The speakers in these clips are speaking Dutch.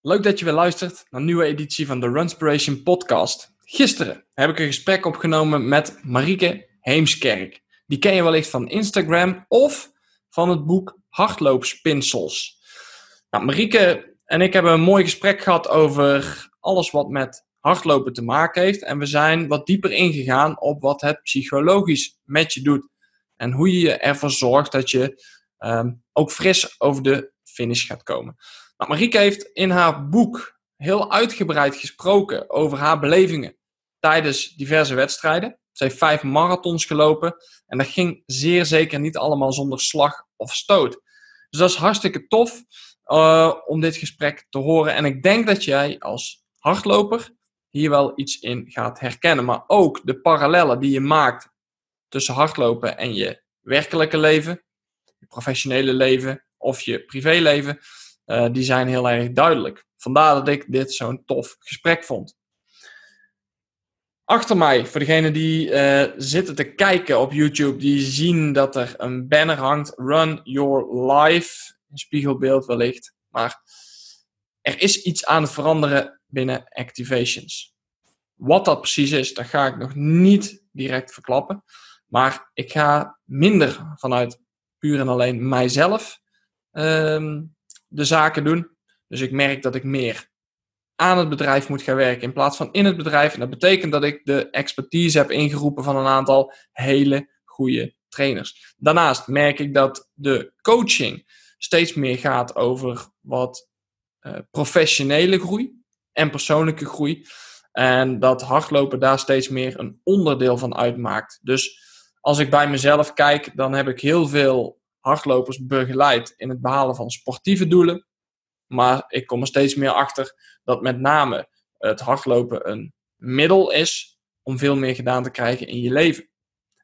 Leuk dat je weer luistert naar een nieuwe editie van de Runspiration podcast. Gisteren heb ik een gesprek opgenomen met Marieke Heemskerk. Die ken je wellicht van Instagram of van het boek Hardloopspinsels. Nou, Marieke en ik hebben een mooi gesprek gehad over alles wat met hardlopen te maken heeft. En we zijn wat dieper ingegaan op wat het psychologisch met je doet. En hoe je ervoor zorgt dat je ehm, ook fris over de finish gaat komen. Nou, Marieke heeft in haar boek heel uitgebreid gesproken over haar belevingen tijdens diverse wedstrijden. Ze heeft vijf marathons gelopen en dat ging zeer zeker niet allemaal zonder slag of stoot. Dus dat is hartstikke tof uh, om dit gesprek te horen. En ik denk dat jij als hardloper hier wel iets in gaat herkennen. Maar ook de parallellen die je maakt tussen hardlopen en je werkelijke leven, je professionele leven of je privéleven, uh, die zijn heel erg duidelijk. Vandaar dat ik dit zo'n tof gesprek vond. Achter mij, voor degenen die uh, zitten te kijken op YouTube, die zien dat er een banner hangt. Run Your Life. Een spiegelbeeld wellicht. Maar er is iets aan het veranderen binnen Activations. Wat dat precies is, dat ga ik nog niet direct verklappen. Maar ik ga minder vanuit puur en alleen mijzelf uh, de zaken doen. Dus ik merk dat ik meer aan het bedrijf moet gaan werken in plaats van in het bedrijf. En dat betekent dat ik de expertise heb ingeroepen van een aantal hele goede trainers. Daarnaast merk ik dat de coaching steeds meer gaat over wat uh, professionele groei en persoonlijke groei. En dat hardlopen daar steeds meer een onderdeel van uitmaakt. Dus als ik bij mezelf kijk, dan heb ik heel veel hardlopers begeleid in het behalen van sportieve doelen. Maar ik kom er steeds meer achter dat met name het hardlopen een middel is om veel meer gedaan te krijgen in je leven.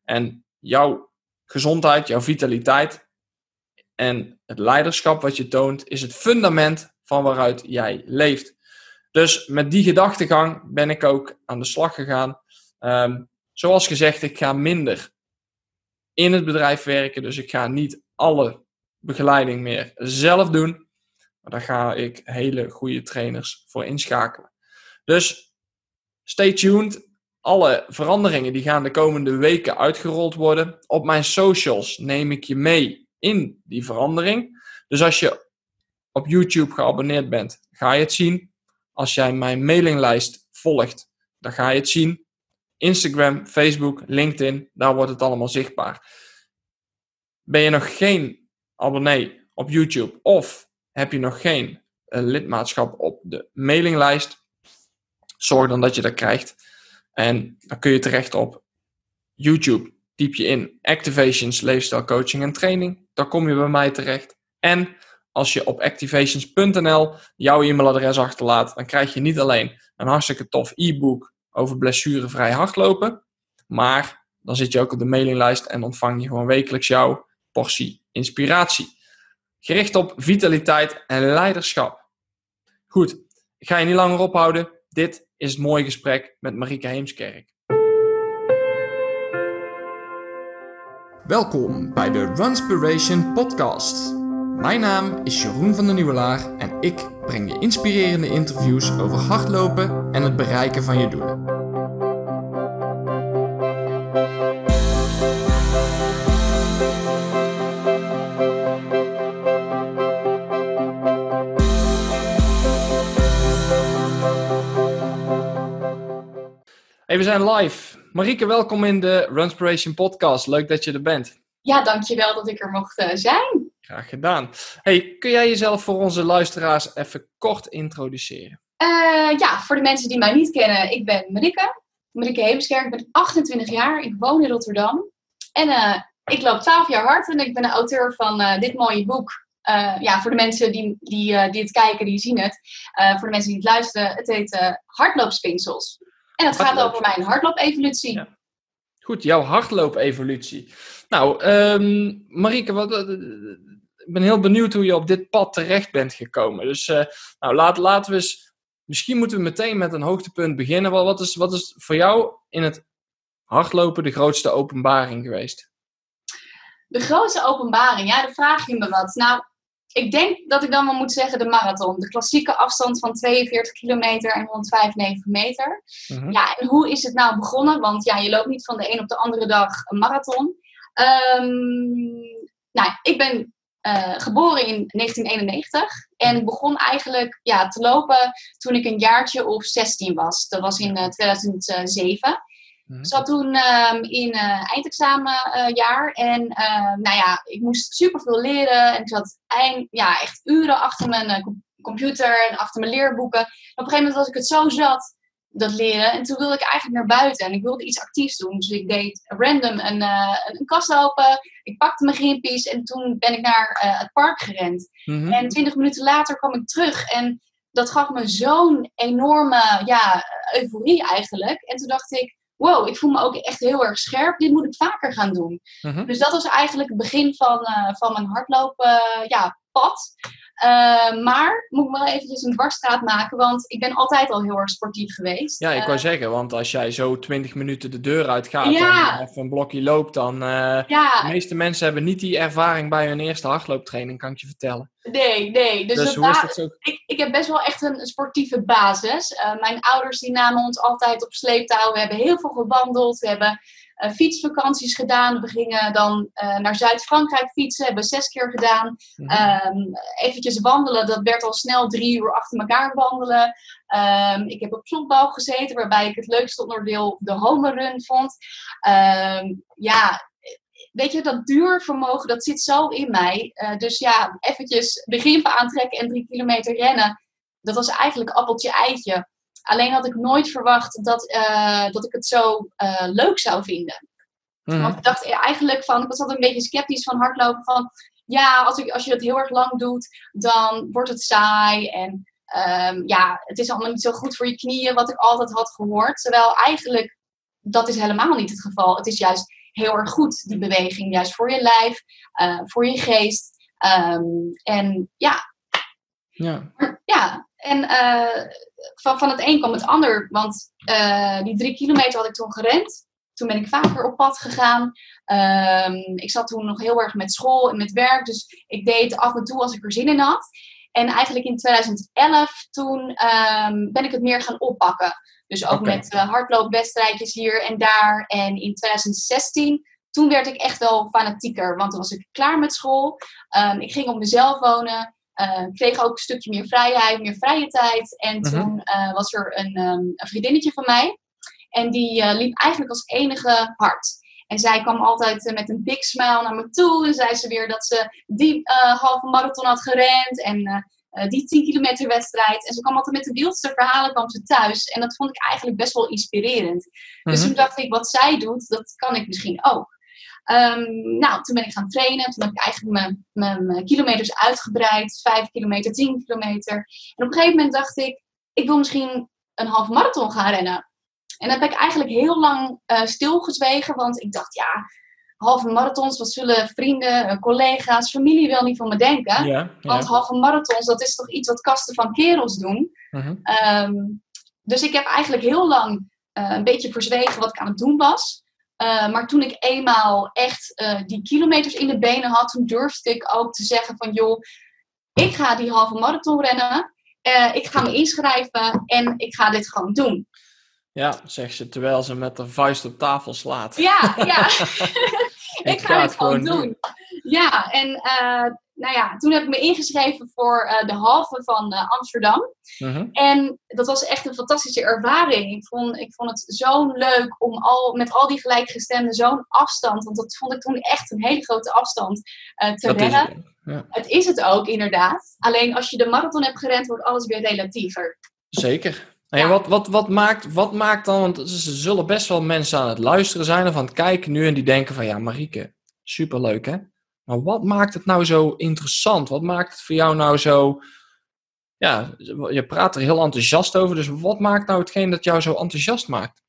En jouw gezondheid, jouw vitaliteit en het leiderschap wat je toont, is het fundament van waaruit jij leeft. Dus met die gedachtegang ben ik ook aan de slag gegaan. Um, zoals gezegd, ik ga minder in het bedrijf werken. Dus ik ga niet alle begeleiding meer zelf doen. Maar daar ga ik hele goede trainers voor inschakelen. Dus stay tuned. Alle veranderingen die gaan de komende weken uitgerold worden. Op mijn socials neem ik je mee in die verandering. Dus als je op YouTube geabonneerd bent, ga je het zien. Als jij mijn mailinglijst volgt, dan ga je het zien. Instagram, Facebook, LinkedIn, daar wordt het allemaal zichtbaar. Ben je nog geen abonnee op YouTube of heb je nog geen uh, lidmaatschap op de mailinglijst, zorg dan dat je dat krijgt. En dan kun je terecht op YouTube. Typ je in Activations, Leefstijl Coaching en Training. Dan kom je bij mij terecht. En als je op activations.nl jouw e-mailadres achterlaat, dan krijg je niet alleen een hartstikke tof e-book over blessurevrij hardlopen, maar dan zit je ook op de mailinglijst en ontvang je gewoon wekelijks jouw portie inspiratie. Gericht op vitaliteit en leiderschap. Goed, ik ga je niet langer ophouden. Dit is het mooie gesprek met Marieke Heemskerk. Welkom bij de Runspiration podcast. Mijn naam is Jeroen van der Nieuwelaar en ik breng je inspirerende interviews over hardlopen en het bereiken van je doelen. Hey, we zijn live. Marieke, welkom in de Runspiration podcast. Leuk dat je er bent. Ja, dankjewel dat ik er mocht uh, zijn. Graag gedaan. Hey, kun jij jezelf voor onze luisteraars even kort introduceren? Uh, ja, voor de mensen die mij niet kennen, ik ben Marieke. Marieke Heemskerk, ik ben 28 jaar, ik woon in Rotterdam. En uh, ik loop 12 jaar hard en ik ben de auteur van dit mooie boek. ja, voor de mensen die, die, die het kijken, die zien het. voor de mensen die het luisteren, het heet Hardloopspinsels. En het gaat over mijn hardloopevolutie. Ja. Goed, jouw hardloopevolutie. Nou, um, Marieke, wat, uh, ik ben heel benieuwd hoe je op dit pad terecht bent gekomen. Dus uh, nou, laat, laten we eens... Misschien moeten we meteen met een hoogtepunt beginnen. Wat is, wat is voor jou in het hardlopen de grootste openbaring geweest? De grootste openbaring, ja, dan vraag je me wat. Nou, ik denk dat ik dan wel moet zeggen de marathon. De klassieke afstand van 42 kilometer en 195 meter. Mhm. Ja, en hoe is het nou begonnen? Want ja, je loopt niet van de een op de andere dag een marathon. Ehm, nou, ik ben eh, geboren in 1991 en begon eigenlijk ja, te lopen toen ik een jaartje of 16 was. Dat was in eh, 2007. Mhm. Ik zat toen ehm, in eh eindexamenjaar en ehm, nou ja, ik moest superveel leren en ik zat eind, ja, echt uren achter mijn eh, com- computer en achter mijn leerboeken. En op een gegeven moment was ik het zo zat, dat leren, en toen wilde ik eigenlijk naar buiten en ik wilde iets actiefs doen. Dus ik deed random een, eh, een kast open, ik pakte mijn gimpies en toen ben ik naar eh, het park gerend. Mhm. En twintig minuten later kwam ik terug en dat gaf me zo'n enorme ja, euforie eigenlijk. En toen dacht ik, wow, ik voel me ook echt heel erg scherp. Dit moet ik vaker gaan doen. Mhm. Dus dat was eigenlijk het begin van, eh, van mijn hardlopen eh, ja, pad. Eh, maar moet ik wel eventjes een dwarsstraat maken, want ik ben altijd al heel erg sportief geweest. Ja, ik Eh, wou zeggen, want als jij zo 20 minuten de deur uit gaat Ja. en even een blokje loopt, dan... eh, ja, de meeste mensen hebben niet die ervaring bij hun eerste hardlooptraining, kan ik je vertellen. nee, nee. Dus, Dus, hoe is dat zo? ik, ik heb best wel echt een, sportieve basis. Eh, mijn ouders die namen ons altijd op sleeptouw. We hebben heel veel gewandeld. We hebben eh, fietsvakanties gedaan. We gingen dan eh, naar Zuid-Frankrijk fietsen. Hebben we zes keer gedaan. Ehm eventjes wandelen, dat werd al snel drie uur achter elkaar wandelen. Ehm, ik heb op softbal gezeten, waarbij ik het leukste onderdeel de home run vond. Ehm, ja, weet je, dat duurvermogen, dat zit zo in mij. Eh, dus ja, eventjes de gimpen aantrekken en drie kilometer rennen. Dat was eigenlijk appeltje-eitje. Alleen had ik nooit verwacht dat, eh, dat ik het zo eh, leuk zou vinden. Mhm. Want ik dacht eigenlijk van, ik was altijd een beetje sceptisch van hardlopen. Van ja, als, ik, als je dat heel erg lang doet, dan wordt het saai. En ehm, ja, het is allemaal niet zo goed voor je knieën, wat ik altijd had gehoord. Terwijl eigenlijk, dat is helemaal niet het geval. Het is juist heel erg goed, die beweging. Juist voor je lijf, eh, voor je geest. Ehm, en ja, Ja. ja, en eh, van, van het een kwam het ander. Want eh, die drie kilometer had ik toen gerend. Toen ben ik vaker op pad gegaan. Ehm, ik zat toen nog heel erg met school en met werk. Dus ik deed af en toe als ik er zin in had. En eigenlijk in 2011 toen ehm, ben ik het meer gaan oppakken. Dus ook met eh, hardloopwedstrijdjes hier en daar. En in 2016 toen werd ik echt wel fanatieker. Want toen was ik klaar met school. Ehm, ik ging op mezelf wonen. Eh, kreeg ook een stukje meer vrijheid, meer vrije tijd. En Mhm. toen eh, was er een, ehm, een vriendinnetje van mij. En die eh, liep eigenlijk als enige hard. En zij kwam altijd eh, met een big smile naar me toe. En zei ze weer dat ze die halve marathon had gerend. En die 10 kilometer wedstrijd. En ze kwam altijd met de wildste verhalen kwam ze thuis. En dat vond ik eigenlijk best wel inspirerend. Dus Mhm. toen dacht ik, wat zij doet, dat kan ik misschien ook. Ehm, nou, toen ben ik gaan trainen. Toen heb ik eigenlijk mijn, mijn, mijn kilometers uitgebreid. 5 kilometer, 10 kilometer. En op een gegeven moment dacht ik, ik wil misschien een halve marathon gaan rennen. En dat heb ik eigenlijk heel lang eh, stilgezwegen. Want ik dacht, ja, halve marathons, wat zullen vrienden, eh, collega's, familie wel niet van me denken? Ja, Want halve marathons, dat is toch iets wat kasten van kerels doen. Mhm. Ehm, dus ik heb eigenlijk heel lang eh, een beetje verzwegen wat ik aan het doen was. Eh, maar toen ik eenmaal echt eh, die kilometers in de benen had, toen durfde ik ook te zeggen van joh, ik ga die halve marathon rennen. Eh, ik ga me inschrijven en ik ga dit gewoon doen. ja, zegt ze terwijl ze met de vuist op tafel slaat. Ja, ja. ik ga ga het dit gewoon gewoon doen. Ja, en nou ja, toen heb ik me ingeschreven voor eh, de halve van eh, Amsterdam. Mhm. En dat was echt een fantastische ervaring. Ik vond, ik vond het zo leuk om al, met al die gelijkgestemden zo'n afstand, want dat vond ik toen echt een hele grote afstand, eh, te Dat is rennen. het. Ja, Het is het ook, inderdaad. Alleen als je de marathon hebt gerend, wordt alles weer relatiever. zeker. En wat, wat, wat, maakt, wat maakt dan, want er zullen best wel mensen aan het luisteren zijn of aan het kijken nu en die denken van ja, Marieke, superleuk hè. Maar wat maakt het nou zo interessant? Wat maakt het voor jou nou zo, ja, je praat er heel enthousiast over, dus wat maakt nou hetgeen dat jou zo enthousiast maakt?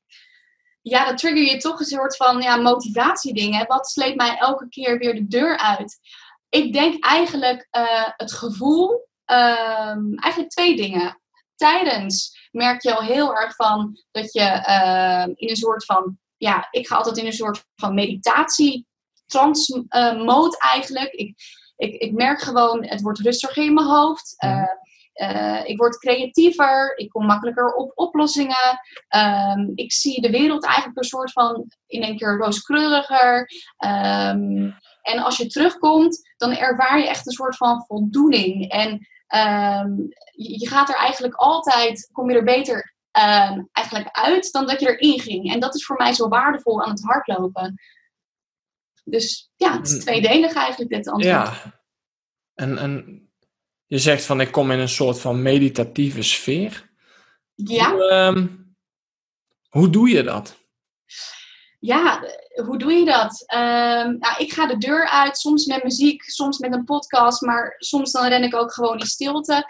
Ja, dan trigger je toch een soort van ja, motivatiedingen. Wat sleept mij elke keer weer de deur uit? Ik denk eigenlijk eh, het gevoel, ehm, eigenlijk twee dingen. Tijdens merk je al heel erg van dat je ehm, in een soort van, ja, ik ga altijd in een soort van meditatie trance eh, eigenlijk. Ik, ik, ik merk gewoon, het wordt rustiger in mijn hoofd. Eh, eh, ik word creatiever, ik kom makkelijker op oplossingen. Ehm, ik zie de wereld eigenlijk een soort van in één keer rooskleuriger. Ehm, en als je terugkomt, dan ervaar je echt een soort van voldoening. En ehm, je, je gaat er eigenlijk altijd, kom je er beter eigenlijk uit dan dat je erin ging. En dat is voor mij zo waardevol aan het hardlopen. Dus ja, het is Mm. tweedelig eigenlijk dit antwoord. Ja. En, en je zegt van ik kom in een soort van meditatieve sfeer. ja. Hoe, ehm, hoe doe je dat? Ja, hoe doe je dat? Nou, ik ga de deur uit, soms met muziek, soms met een podcast, maar soms dan ren ik ook gewoon in stilte.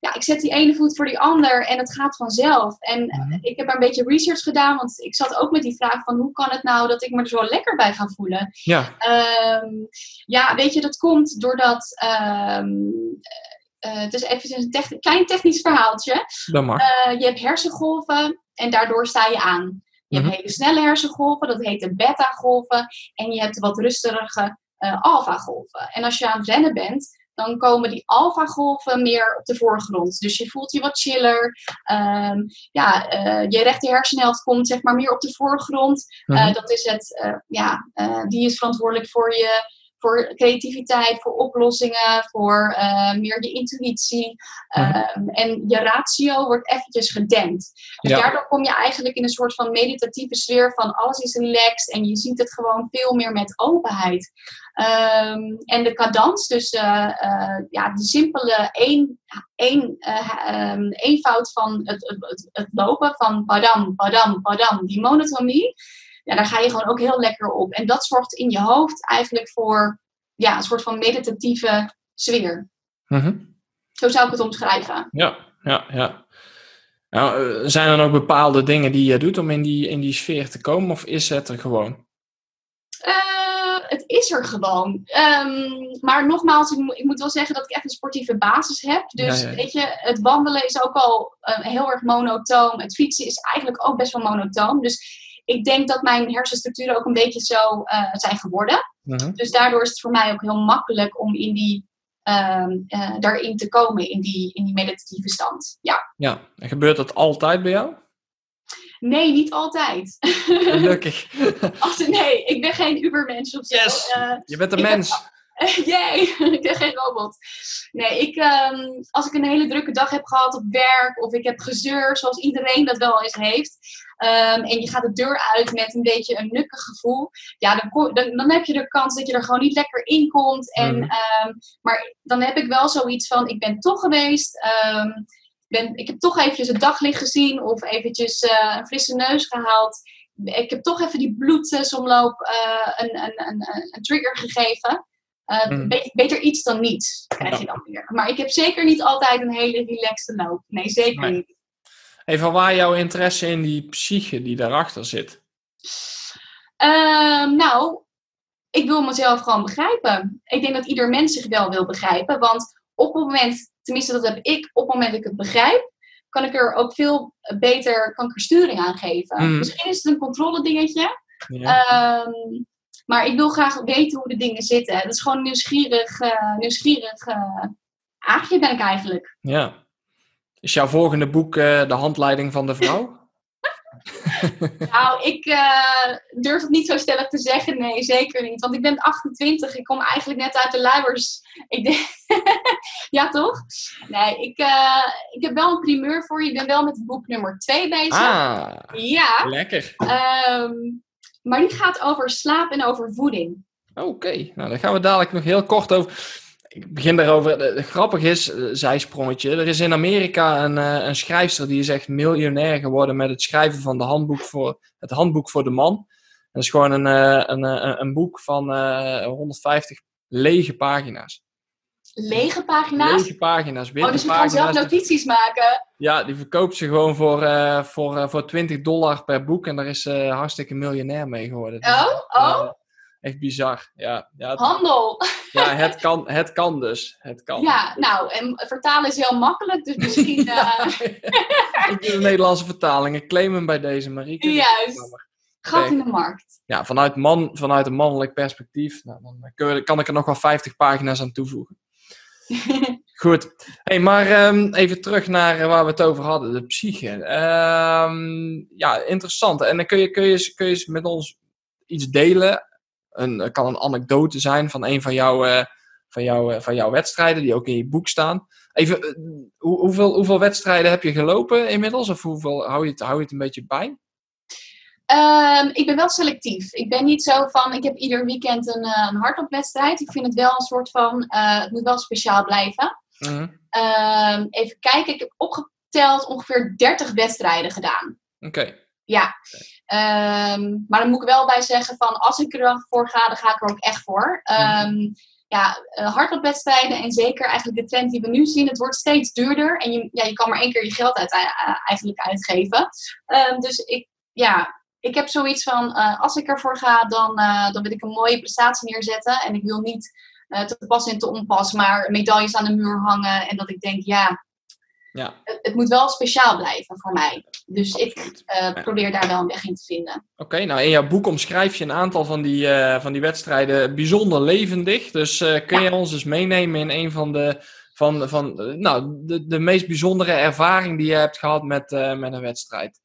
Ja, ik zet die ene voet voor die ander en het gaat vanzelf. En Mhm. ik heb een beetje research gedaan, want ik zat ook met die vraag van hoe kan het nou dat ik me er zo lekker bij ga voelen? Ja. Ehm, ja, weet je, dat komt doordat. ehm, eh, het is even een klein technisch verhaaltje. Dat mag. Eh, je hebt hersengolven en daardoor sta je aan. Je Mhm. hebt hele snelle hersengolven, dat heet de beta-golven. En je hebt de wat rustige eh alpha-golven. En als je aan het rennen bent, dan komen die alpha-golven meer op de voorgrond. Dus je voelt je wat chiller. Ehm, ja, eh, je rechter hersenhelft komt zeg maar meer op de voorgrond. Eh, Mhm. dat is het, eh, ja, die is verantwoordelijk voor je voor creativiteit, voor oplossingen, voor eh, meer je intuïtie. Mhm. Ehm, en je ratio wordt eventjes gedempt. Dus Ja. daardoor kom je eigenlijk in een soort van meditatieve sfeer van alles is relaxed en je ziet het gewoon veel meer met openheid. Ehm, en de cadans, dus eh, eh, ja, de simpele één, één, eh, ehm, eenvoud van het, het, het, het lopen van padam, padam, padam, die monotonie, ja, daar ga je gewoon ook heel lekker op. En dat zorgt in je hoofd eigenlijk voor ja, een soort van meditatieve sfeer. Mhm. Zo zou ik het omschrijven. Ja, ja, ja. Nou, eh, zijn er dan ook bepaalde dingen die je doet om in die, in die sfeer te komen, of is het er gewoon? Eh, het is er gewoon. Ehm, maar nogmaals, ik, moet- ik moet wel zeggen dat ik echt een sportieve basis heb. Dus Ja, ja. weet je, het wandelen is ook al eh, heel erg monotoom. Het fietsen is eigenlijk ook best wel monotoom. Dus ik denk dat mijn hersenstructuren ook een beetje zo eh, zijn geworden. Mhm. Dus daardoor is het voor mij ook heel makkelijk om in die, ehm, eh, daarin te komen, in die, in die meditatieve stand. Ja. Ja, en gebeurt dat altijd bij jou? Nee, niet altijd. Gelukkig. Als, nee, ik ben geen ubermens of zo. Yes. Eh, Je bent een ben- mens. Jee, ik ben geen robot. Nee, ik, ehm, als ik een hele drukke dag heb gehad op werk of ik heb gezeur, zoals iedereen dat wel eens heeft, ehm, en je gaat de deur uit met een beetje een nukkig gevoel, ja, dan, dan, dan heb je de kans dat je er gewoon niet lekker in komt. En, Mhm. ehm, maar dan heb ik wel zoiets van, ik ben toch geweest, ben, ik heb toch eventjes het daglicht gezien of eventjes eh, een frisse neus gehaald. Ik heb toch even die bloedsomloop eh, een, een, een, een trigger gegeven. Eh, Mhm. be- beter iets dan niets krijg je dan weer. Maar ik heb zeker niet altijd een hele relaxte loop. Nee, zeker Nee. niet. Even waar jouw interesse in die psyche die daarachter zit? Ehm, nou, ik wil mezelf gewoon begrijpen. Ik denk dat ieder mens zich wel wil begrijpen. Want op het moment, tenminste dat heb ik, op het moment dat ik het begrijp, kan ik er ook veel beter kan ik er sturing aan geven. Mhm. Misschien is het een controle dingetje. Ja. Ehm, maar ik wil graag weten hoe de dingen zitten. Het is gewoon een nieuwsgierig, eh nieuwsgierig aagje ben ik eigenlijk. ja. Is jouw volgende boek eh, De Handleiding van de Vrouw? Nou, ik durf het niet zo stellig te zeggen. Nee, zeker niet. Want ik ben 28. Ik kom eigenlijk net uit de luiers. Ik denk... ja, toch? Nee, ik, ik heb wel een primeur voor je. Ik ben wel met boek nummer 2 bezig. Ah, Ja. lekker. ehm, maar die gaat over slaap en over voeding. Oké, nou daar gaan we dadelijk nog heel kort over. Ik begin daarover. Eh, Grappig is, eh, zijsprongetje. Er is in Amerika een, eh, een schrijfster die is echt miljonair geworden met het schrijven van de handboek voor, het handboek voor de man. Dat is gewoon een, een, een, een boek van eh 150 lege pagina's. Lege pagina's. Lege pagina's, witte oh, dus je kan zelf notities maken. Ja, die verkoopt ze gewoon voor, eh, voor, eh, voor 20 dollar per boek. En daar is ze hartstikke miljonair mee geworden. Dus, Oh, oh. eh, echt bizar. Ja, ja, het, Handel. ja het, kan, het kan dus. Het kan. Ja, nou, en vertalen is heel makkelijk. Dus misschien... eh, Ik doe de Nederlandse vertalingen. Claim hem bij deze, Marieke. Juist. Gat in de markt. Ja, vanuit, man, vanuit een mannelijk perspectief, nou, dan kan ik er nog wel 50 pagina's aan toevoegen. Goed. Hey, maar ehm, even terug naar eh, waar we het over hadden, de psyche. Ehm, ja, interessant. En dan kun je, kun, je, kun je met ons iets delen. Een, het kan een anekdote zijn van een van jouw, eh, van, jouw, eh, van jouw wedstrijden, die ook in je boek staan. Even, eh, hoe, hoeveel, hoeveel wedstrijden heb je gelopen inmiddels? Of hoeveel hou je het, hou je het een beetje bij? Ehm, ik ben wel selectief. Ik ben niet zo van, ik heb ieder weekend een, eh, een hardloopwedstrijd. Ik vind het wel een soort van, eh, het moet wel speciaal blijven. Mhm. Ehm, even kijken, ik heb opgeteld ongeveer 30 wedstrijden gedaan. Oké. Ja. Ehm, maar dan moet ik wel bij zeggen van, als ik ervoor ga, dan ga ik er ook echt voor. Ja, eh, hardloopwedstrijden en zeker eigenlijk de trend die we nu zien, het wordt steeds duurder. En je, ja, je kan maar één keer je geld uit, eigenlijk uitgeven. Dus ik, ja, ik heb zoiets van, eh, als ik ervoor ga, dan, eh, dan wil ik een mooie prestatie neerzetten. En ik wil niet eh, te pas en te onpas, maar medailles aan de muur hangen. En dat ik denk, ja, Ja, het, het moet wel speciaal blijven voor mij. Dus ik Ja. probeer daar wel een weg in te vinden. Oké, nou in jouw boek omschrijf je een aantal van die, van die wedstrijden bijzonder levendig. Dus kun je ons eens meenemen in een van de, van, van, nou, de, de meest bijzondere ervaring die je hebt gehad met, met een wedstrijd?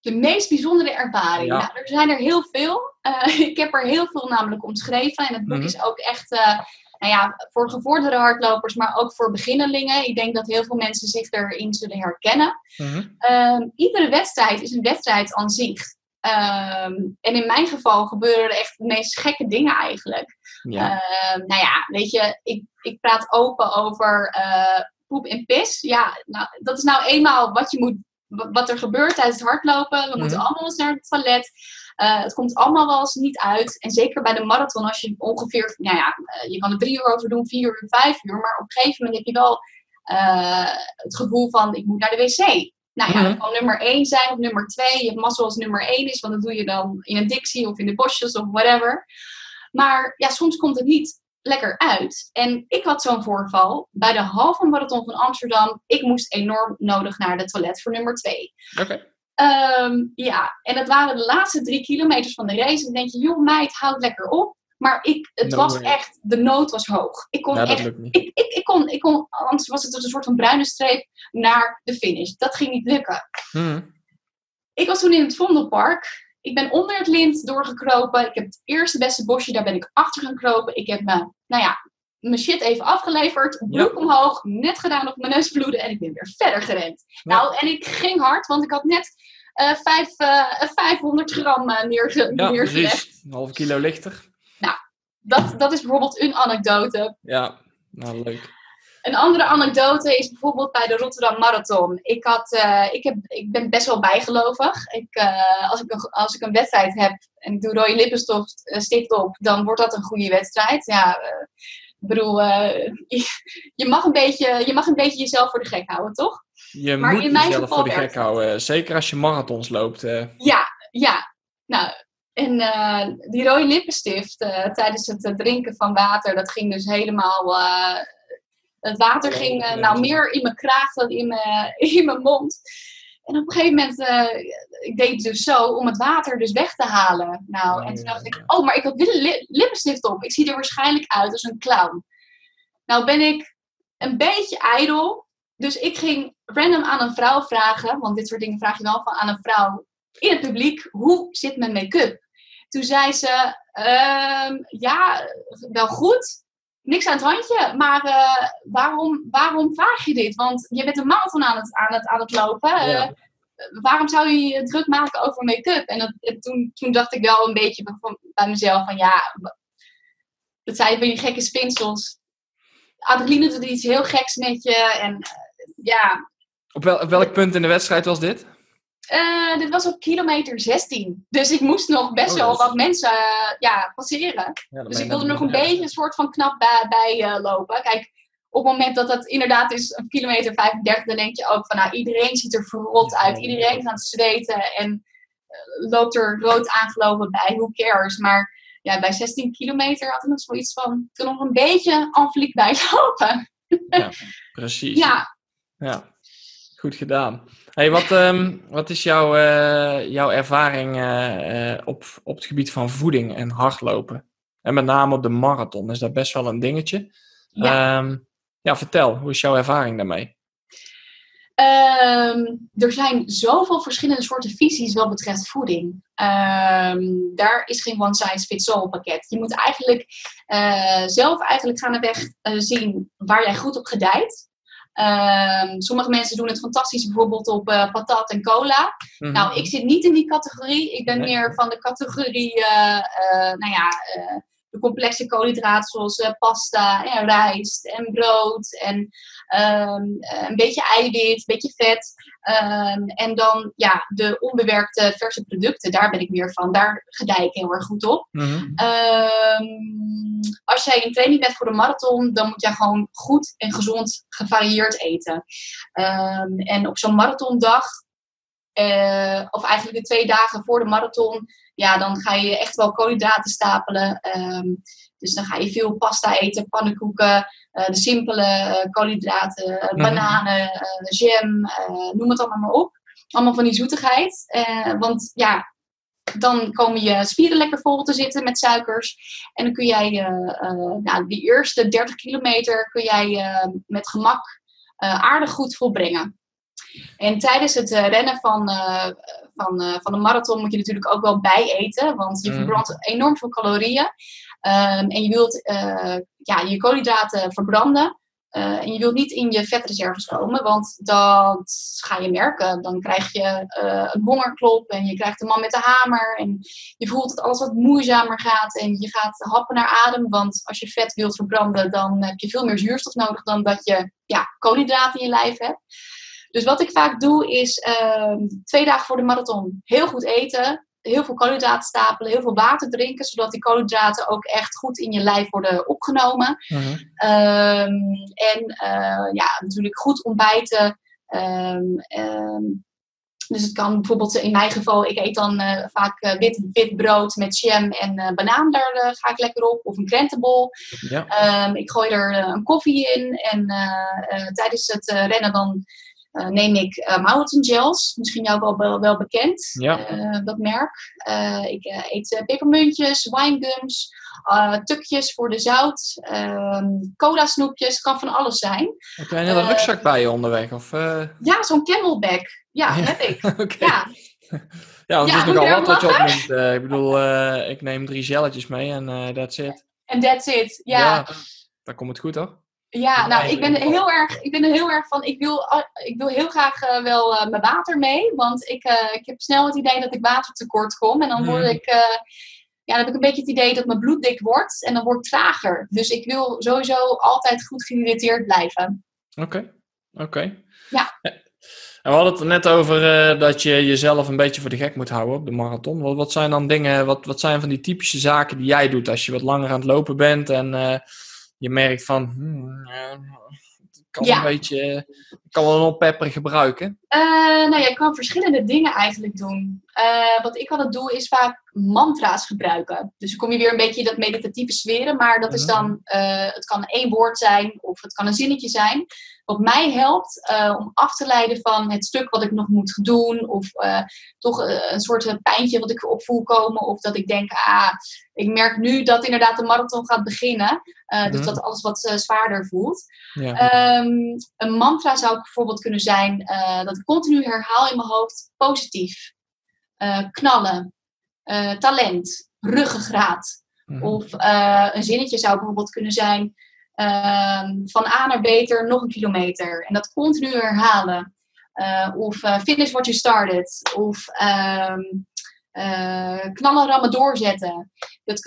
De meest bijzondere ervaring. Ja. Nou, er zijn er heel veel. Eh, ik heb er heel veel namelijk omschreven. En het boek Mhm. is ook echt eh, nou ja, voor gevorderde hardlopers, maar ook voor beginnelingen. Ik denk dat heel veel mensen zich erin zullen herkennen. Mhm. Ehm, iedere wedstrijd is een wedstrijd aan zich. Ehm, en in mijn geval gebeuren er echt de meest gekke dingen eigenlijk. Ja. Ehm, nou ja, weet je, ik, ik praat open over eh, poep en pis. Ja, nou, dat is nou eenmaal wat, je moet, wat er gebeurt tijdens het hardlopen. We moeten Mhm. allemaal eens naar het toilet. Eh, het komt allemaal wel eens niet uit. En zeker bij de marathon, als je ongeveer, nou ja, eh, je kan er drie uur over doen, vier uur, vijf uur. Maar op een gegeven moment heb je wel eh, het gevoel van, ik moet naar de wc. Nou ja, Mhm. dat kan nummer één zijn of nummer twee. Je hebt mazzel als nummer één is, want dat doe je dan in een dictie of in de bosjes of whatever. Maar ja, soms komt het niet lekker uit. En ik had zo'n voorval bij de halve marathon van Amsterdam. Ik moest enorm nodig naar de toilet voor nummer twee. Oké. Ehm, ja, en dat waren de laatste drie kilometers van de race. En dan denk je, joh meid, houd lekker op. Maar ik, het No was way. echt, de nood was hoog. Ik kon Ja, dat echt ik, ik, ik, kon, ik kon, anders was het een soort van bruine streep naar de finish. Dat ging niet lukken. Mhm. Ik was toen in het Vondelpark. Ik ben onder het lint doorgekropen. Ik heb het eerste beste bosje, daar ben ik achter gaan kropen. Ik heb me, nou ja, mijn shit even afgeleverd. Broek omhoog, net gedaan op mijn neus bloeden en ik ben weer verder gerend. Nou, en ik ging hard, want ik had net eh, vijf, eh, 500 gram eh, neerge Ja, neergelegd. Een half kilo lichter. Dat, dat is bijvoorbeeld een anekdote. Ja, nou leuk. Een andere anekdote is bijvoorbeeld bij de Rotterdam Marathon. Ik, had, eh, ik, heb, ik ben best wel bijgelovig. Ik, eh, als, ik een, als ik een wedstrijd heb en ik doe rode lippenstift eh, stift op, dan wordt dat een goede wedstrijd. Ja, ik bedoel, je, mag een beetje, je mag een beetje jezelf voor de gek houden, toch? Je Maar moet in mijn jezelf voor de gek houden. Zeker als je marathons loopt. Ja, ja. Nou, en die rode lippenstift tijdens het drinken van water, dat ging dus helemaal. Het water ging eh, nou meer in mijn kraag dan in mijn, in mijn mond. En op een gegeven moment, eh, ik deed het dus zo om het water dus weg te halen. Nou, en toen dacht ik, oh, maar ik had li- lippenstift op. Ik zie er waarschijnlijk uit als een clown. Nou ben ik een beetje ijdel. Dus ik ging random aan een vrouw vragen, want dit soort dingen vraag je wel van aan een vrouw in het publiek, hoe zit mijn make-up? Toen zei ze, ehm, ja, wel goed, niks aan het handje, maar eh, waarom, waarom vraag je dit? Want je bent een marathon aan het, aan het, aan het lopen. eh, waarom zou je je druk maken over make-up? En, dat, en toen, toen dacht ik wel een beetje van- bij mezelf van, ja, dat zijn weer die gekke spinsels. Adeline doet iets heel geks met je en eh, ja, Op, wel, op welk punt in de wedstrijd was dit? Eh, dit was op kilometer 16. Dus ik moest nog best Oh, wel dat is- wat mensen eh, ja, passeren. Ja, Dus ik wilde er nog een beetje een soort van knap bij, bij eh, lopen. Kijk, op het moment dat het inderdaad is een kilometer 35, dan denk je ook van nou, iedereen ziet er verrot uit. Iedereen is aan het zweten en loopt er rood aangelopen bij. Who cares? Maar ja, bij 16 kilometer had ik nog zoiets van, ik wil nog een beetje Angelique bijlopen. Precies. Ja, Ja. Goed gedaan. Hey, wat, ehm, wat is jouw, eh, jouw ervaring eh, eh, op, op het gebied van voeding en hardlopen? En met name op de marathon is dat best wel een dingetje. Ja. Ehm, ja, vertel, hoe is jouw ervaring daarmee? Ehm, er zijn zoveel verschillende soorten visies wat betreft voeding. Daar is geen one size fits all pakket. Je moet eigenlijk zelf eigenlijk gaandeweg uh, zien waar jij goed op gedijt. Ehm, sommige mensen doen het fantastisch bijvoorbeeld op uh, patat en cola. Mhm. Nou, ik zit niet in die categorie. Ik ben Nee. meer van de categorie, eh, eh, nou ja, eh, de complexe koolhydraten zoals eh, pasta en rijst en brood en ehm, eh, een beetje eiwit, een beetje vet. Ehm, en dan ja, de onbewerkte verse producten, daar ben ik meer van. Daar gedij ik heel erg goed op. Mhm. Ehm, als jij in training bent voor de marathon, dan moet jij gewoon goed en gezond gevarieerd eten. En op zo'n marathondag, eh, of eigenlijk de twee dagen voor de marathon, ja, dan ga je echt wel koolhydraten stapelen. Dus dan ga je veel pasta eten, pannenkoeken, de simpele eh, koolhydraten, eh, Mhm. bananen, eh, jam, eh, noem het allemaal maar op. Allemaal van die zoetigheid. Eh, want ja, dan komen je spieren lekker vol te zitten met suikers. En dan kun jij eh, eh, nou, die eerste 30 kilometer kun jij eh, met gemak eh, aardig goed volbrengen. En tijdens het eh, rennen van, eh, van, eh, van de marathon moet je natuurlijk ook wel bijeten. Want je Mhm. verbrandt enorm veel calorieën. Ehm, en je wilt eh, ja, je koolhydraten verbranden. Eh, en je wilt niet in je vetreserves komen, want dat ga je merken. Dan krijg je eh, een hongerklop en je krijgt de man met de hamer. En je voelt dat alles wat moeizamer gaat en je gaat happen naar adem. Want als je vet wilt verbranden, dan heb je veel meer zuurstof nodig dan dat je ja, koolhydraten in je lijf hebt. Dus wat ik vaak doe is ehm, twee dagen voor de marathon heel goed eten. Heel veel koolhydraten stapelen, heel veel water drinken, zodat die koolhydraten ook echt goed in je lijf worden opgenomen. Mhm. Ehm, en eh, ja, natuurlijk goed ontbijten. Ehm, ehm, dus het kan bijvoorbeeld in mijn geval, ik eet dan eh, vaak eh, wit, wit brood met jam en banaan, daar ga ik lekker op. Of een krentenbol. Ja. Ik gooi er een koffie in en tijdens het rennen dan eh, neem ik uh, Mountain Gels. Misschien jou wel, wel, wel bekend, Ja. eh, dat merk. Eh, ik eh, eet eh, pepermuntjes, winegums, eh, tukjes voor de zout, ehm cola snoepjes, kan van alles zijn. Heb jij een hele Eh, rugzak bij je onderweg? Of, eh, Ja, zo'n camelback. Ja, Ja. heb ik. Ja, Ja, want Ja, het is nogal wat wat je opneemt. Eh, ik bedoel, eh, ik neem drie gelletjes mee en eh that's it. en that's it. Ja, dan komt het goed, hoor. Ja, nou, ik ben heel erg, ik ben er heel erg van, ik wil, ah, ik wil heel graag eh, wel eh, mijn water mee, want ik, eh, ik heb snel het idee dat ik watertekort kom en dan word Mhm. ik, eh, ja, dan heb ik een beetje het idee dat mijn bloed dik wordt en dan word ik trager. Dus ik wil sowieso altijd goed geïrriteerd blijven. Oké, oké. Ja. En we hadden het er net over dat je jezelf een beetje voor de gek moet houden op de marathon. Wat, wat zijn dan dingen, wat, wat zijn van die typische zaken die jij doet als je wat langer aan het lopen bent en je merkt van, hmm, eh, kan Ja. een beetje, kan wel een oppepper gebruiken. Eh, nou, je kan verschillende dingen eigenlijk doen. Eh, wat ik altijd doe, is vaak mantra's gebruiken. Dus dan kom je weer een beetje in dat meditatieve sferen. Maar dat is Mhm. dan, het kan één woord zijn of het kan een zinnetje zijn. Wat mij helpt eh, om af te leiden van het stuk wat ik nog moet doen. Of eh, toch eh, een soort pijntje wat ik op voel komen. Of dat ik denk, ah, ik merk nu dat inderdaad de marathon gaat beginnen. Dus Mhm. dat alles wat zwaarder voelt. Ja. Ehm, een mantra zou bijvoorbeeld kunnen zijn dat ik continu herhaal in mijn hoofd positief, knallen, talent, ruggengraat. Mhm. Of een zinnetje zou bijvoorbeeld kunnen zijn van A naar beter nog een kilometer. En dat continu herhalen. Eh, of eh, finish what you started. Of ehm, eh, knallen, rammen, doorzetten. Dat,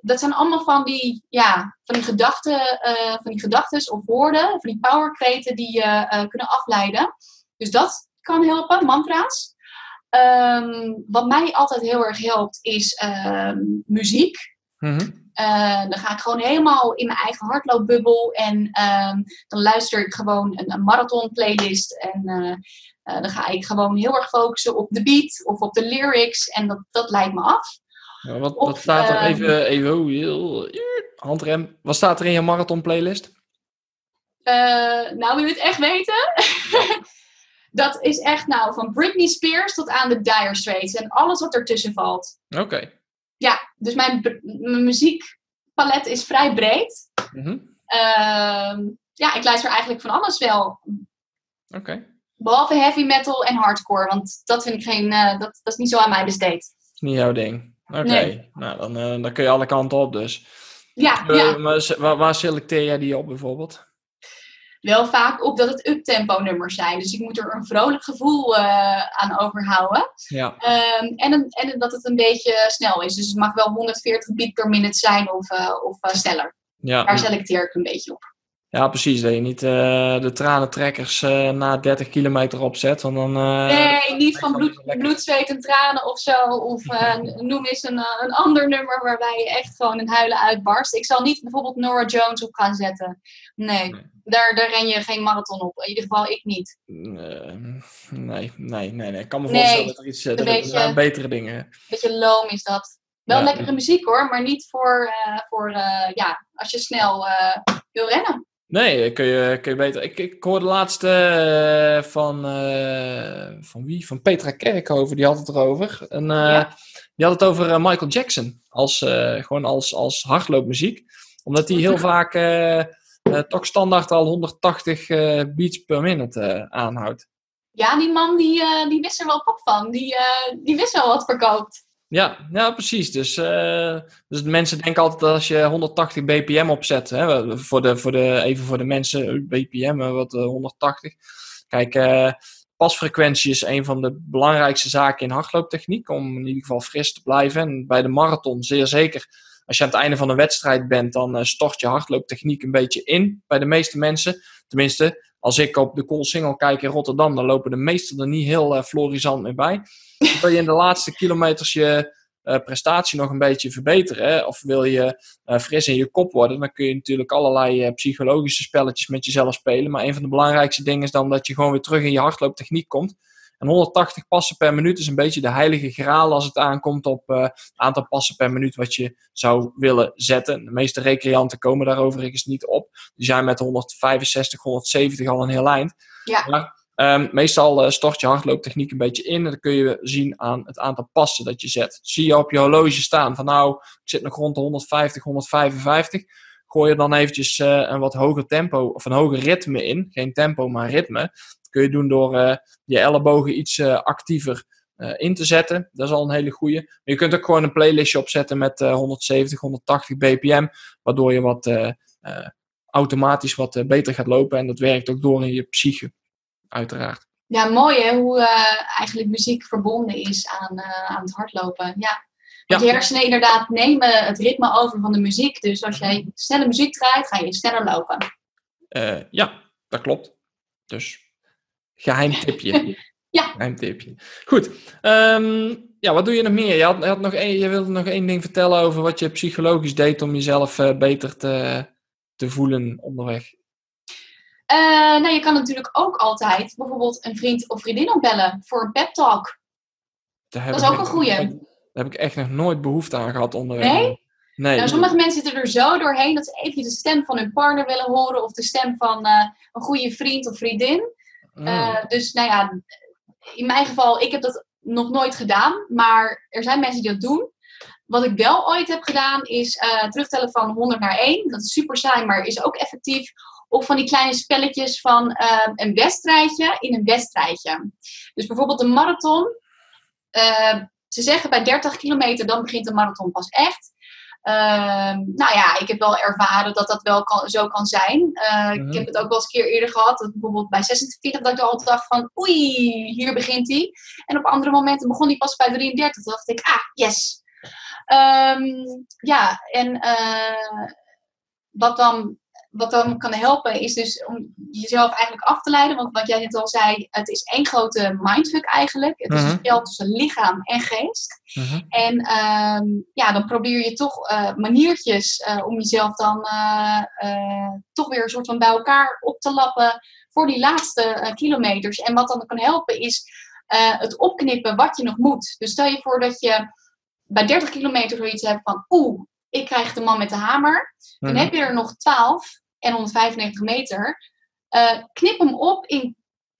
dat zijn allemaal van die, ja, van die gedachten, van die gedachtes of woorden, van die powerkreten die je kunnen afleiden. Dus dat kan helpen, mantra's. Ehm, wat mij altijd heel erg helpt is ehm, muziek. Mhm. Eh, dan ga ik gewoon helemaal in mijn eigen hardloopbubbel en ehm, dan luister ik gewoon een, een marathon playlist en eh, eh, dan ga ik gewoon heel erg focussen op de beat of op de lyrics en dat, dat leidt me af. Ja, wat, Of, wat staat er ehm, even, even oh, heel- handrem, wat staat er in je marathon playlist? Nou, wil je het echt weten? Dat is echt nou van Britney Spears tot aan de Dire Straits en alles wat ertussen valt. Oké. Dus mijn, mijn muziekpalet is vrij breed. Mhm. Ehm, ja, ik luister eigenlijk van alles wel. Oké. Behalve heavy metal en hardcore, want dat vind ik geen, eh, dat, dat is niet zo aan mij besteed. Niet jouw ding. Oké. Nee. Nou, dan, eh, dan kun je alle kanten op dus. Ja, Eh, ja, maar se- waar, waar selecteer jij die op bijvoorbeeld? Wel vaak op dat het uptempo nummers zijn. Dus ik moet er een vrolijk gevoel eh, aan overhouden. Ja. Ehm, en, een- en dat het een beetje snel is. Dus het mag wel 140 beat per minute zijn of, eh, of eh, sneller. Ja. Daar selecteer ik een beetje op. ja, precies. Dat je niet de tranentrekkers na 30 kilometer opzet. Want dan, Nee, niet van bloed, bloed, zweet en tranen of zo. Of noem eens een, een ander nummer waarbij je echt gewoon in huilen uitbarst. Ik zal niet bijvoorbeeld Nora Jones op gaan zetten. Nee, Nee. Daar, daar ren je geen marathon op. In ieder geval ik niet. Eh, nee, nee, nee, nee. Ik kan me Nee, voorstellen dat er iets eh, een dat er beetje- zijn betere dingen. Beetje loom is dat. Wel Ja. lekkere muziek hoor, maar niet voor, eh, voor ja, als je snel wil rennen. Nee, kun je, kun je beter. Ik, ik hoorde laatst eh, van, van wie? Van Petra Kerkhoven, die had het erover. En, Ja. Die had het over Michael Jackson, als, gewoon als, als hardloopmuziek. Omdat hij heel vaak toch standaard al 180 eh, beats per minute eh, aanhoudt. Ja, die man die, eh, die wist er wel pop van. Die, eh, die wist wel wat verkoopt. Ja, ja, precies. Dus, eh, dus mensen denken altijd dat als je 180 bpm opzet, hè, voor de, voor de, even voor de mensen, eh, bpm, eh, wat eh, 180. Kijk, eh, pasfrequentie is een van de belangrijkste zaken in hardlooptechniek, om in ieder geval fris te blijven. En bij de marathon zeer zeker. Als je aan het einde van een wedstrijd bent, dan eh, stort je hardlooptechniek een beetje in bij de meeste mensen. Tenminste, als ik op de Koolsingel kijk in Rotterdam, dan lopen de meesten er niet heel eh florisant mee bij. Wil je in de laatste kilometers je eh, prestatie nog een beetje verbeteren, of wil je fris in je kop worden, dan kun je natuurlijk allerlei psychologische spelletjes met jezelf spelen. Maar een van de belangrijkste dingen is dan dat je gewoon weer terug in je hardlooptechniek komt. En 180 passen per minuut is een beetje de heilige graal als het aankomt op eh, het aantal passen per minuut wat je zou willen zetten. De meeste recreanten komen daar overigens niet op. Die zijn met 165, 170 al een heel eind. Ja. Maar Ehm, meestal eh, stort je hardlooptechniek een beetje in. En dat kun je zien aan het aantal passen dat je zet. Zie je op je horloge staan van nou, ik zit nog rond de 150, 155. Gooi je dan eventjes eh, een wat hoger tempo of een hoger ritme in. Geen tempo, maar ritme. Dat kun je doen door eh, je ellebogen iets eh, actiever eh, in te zetten. Dat is al een hele goeie. Maar je kunt ook gewoon een playlistje opzetten met eh, 170, 180 bpm. Waardoor je wat automatisch wat beter gaat lopen. En dat werkt ook door in je psyche uiteraard. Ja, mooi hè, hoe eigenlijk muziek verbonden is aan, aan het hardlopen. Ja. Want Ja. je hersenen inderdaad nemen het ritme over van de muziek. Dus als jij snelle muziek draait, ga je sneller lopen. Ja, dat klopt. Dus geheim tipje. Ja. Geheim tipje. Goed. Ehm, ja, wat doe je nog meer? Je, had, je, had nog één, je wilde nog één ding vertellen over wat je psychologisch deed om jezelf eh, beter te, te voelen onderweg. Eh, nou, je kan natuurlijk ook altijd bijvoorbeeld een vriend of vriendin opbellen voor een pep talk. Dat is ook een goeie. Daar heb ik echt nog nooit behoefte aan gehad onderweg. Nee? Nee. Nou, sommige mensen zitten er zo doorheen dat ze even de stem van hun partner willen horen of de stem van eh, een goede vriend of vriendin. Mm. Eh, dus nou ja, in mijn geval, ik heb dat nog nooit gedaan, maar er zijn mensen die dat doen. Wat ik wel ooit heb gedaan is eh, terugtellen van 100 naar 1. Dat is super saai, maar is ook effectief. Of van die kleine spelletjes van eh, een wedstrijdje in een wedstrijdje. Dus bijvoorbeeld een marathon. Eh, ze zeggen bij 30 kilometer dan begint de marathon pas echt. Ehm, nou ja, ik heb wel ervaren dat dat wel kan, zo kan zijn. Eh, Mhm. Ik heb het ook wel eens een keer eerder gehad. Dat bijvoorbeeld bij 26 dat ik al dacht van oei, hier begint hij. En op andere momenten begon hij pas bij 33. Toen dacht ik, ah, yes. Ehm, ja, en eh, wat, dan, wat dan kan helpen is dus om jezelf eigenlijk af te leiden. Want wat jij net al zei, het is één grote mindfuck eigenlijk. Het is Mhm. een spel tussen lichaam en geest. Mhm. En ehm, ja, dan probeer je toch eh, maniertjes eh, om jezelf dan eh, toch weer een soort van bij elkaar op te lappen voor die laatste kilometers. En wat dan kan helpen is het opknippen wat je nog moet. Dus stel je voor dat je bij 30 kilometer zoiets hebt van oeh, ik krijg de man met de hamer. Dan Mhm. heb je er nog 12 en 195 meter. Eh, knip hem op in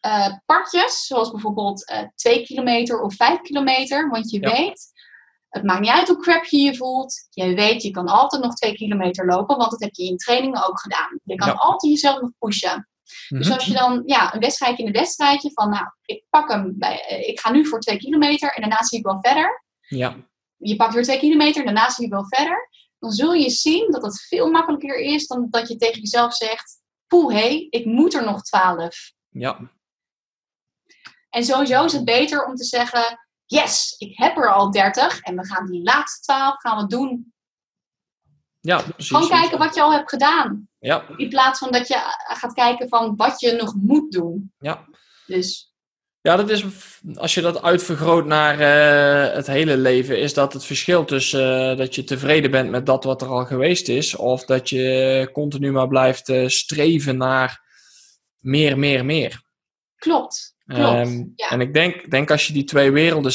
uh, partjes, zoals bijvoorbeeld uh, 2 kilometer of 5 kilometer. Want je Ja. weet, het maakt niet uit hoe crap je je voelt. Je weet, je kan altijd nog 2 kilometer lopen, want dat heb je in trainingen ook gedaan. Je kan Ja. altijd jezelf nog pushen. Dus Mhm. als je dan ja, een wedstrijdje in een wedstrijdje van, nou, ik pak hem, bij, eh, ik ga nu voor 2 kilometer en daarna zie ik wel verder. Ja, Je pakt weer 2 kilometer, daarna zie je wel verder. Dan zul je zien dat het veel makkelijker is dan dat je tegen jezelf zegt, poeh hé, ik moet er nog 12. ja, En sowieso is het beter om te zeggen: Yes, ik heb er al 30 en we gaan die laatste 12 gaan we doen. ja, precies. Gewoon kijken wat je al hebt gedaan. Ja, In plaats van dat je gaat kijken van wat je nog moet doen. ja. Dus Ja, dat is, als je dat uitvergroot naar eh, het hele leven, is dat het verschil tussen eh, dat je tevreden bent met dat wat er al geweest is, of dat je continu maar blijft eh, streven naar meer, meer, meer. klopt. Klopt. Ehm, ja. En ik denk, denk als je die twee werelden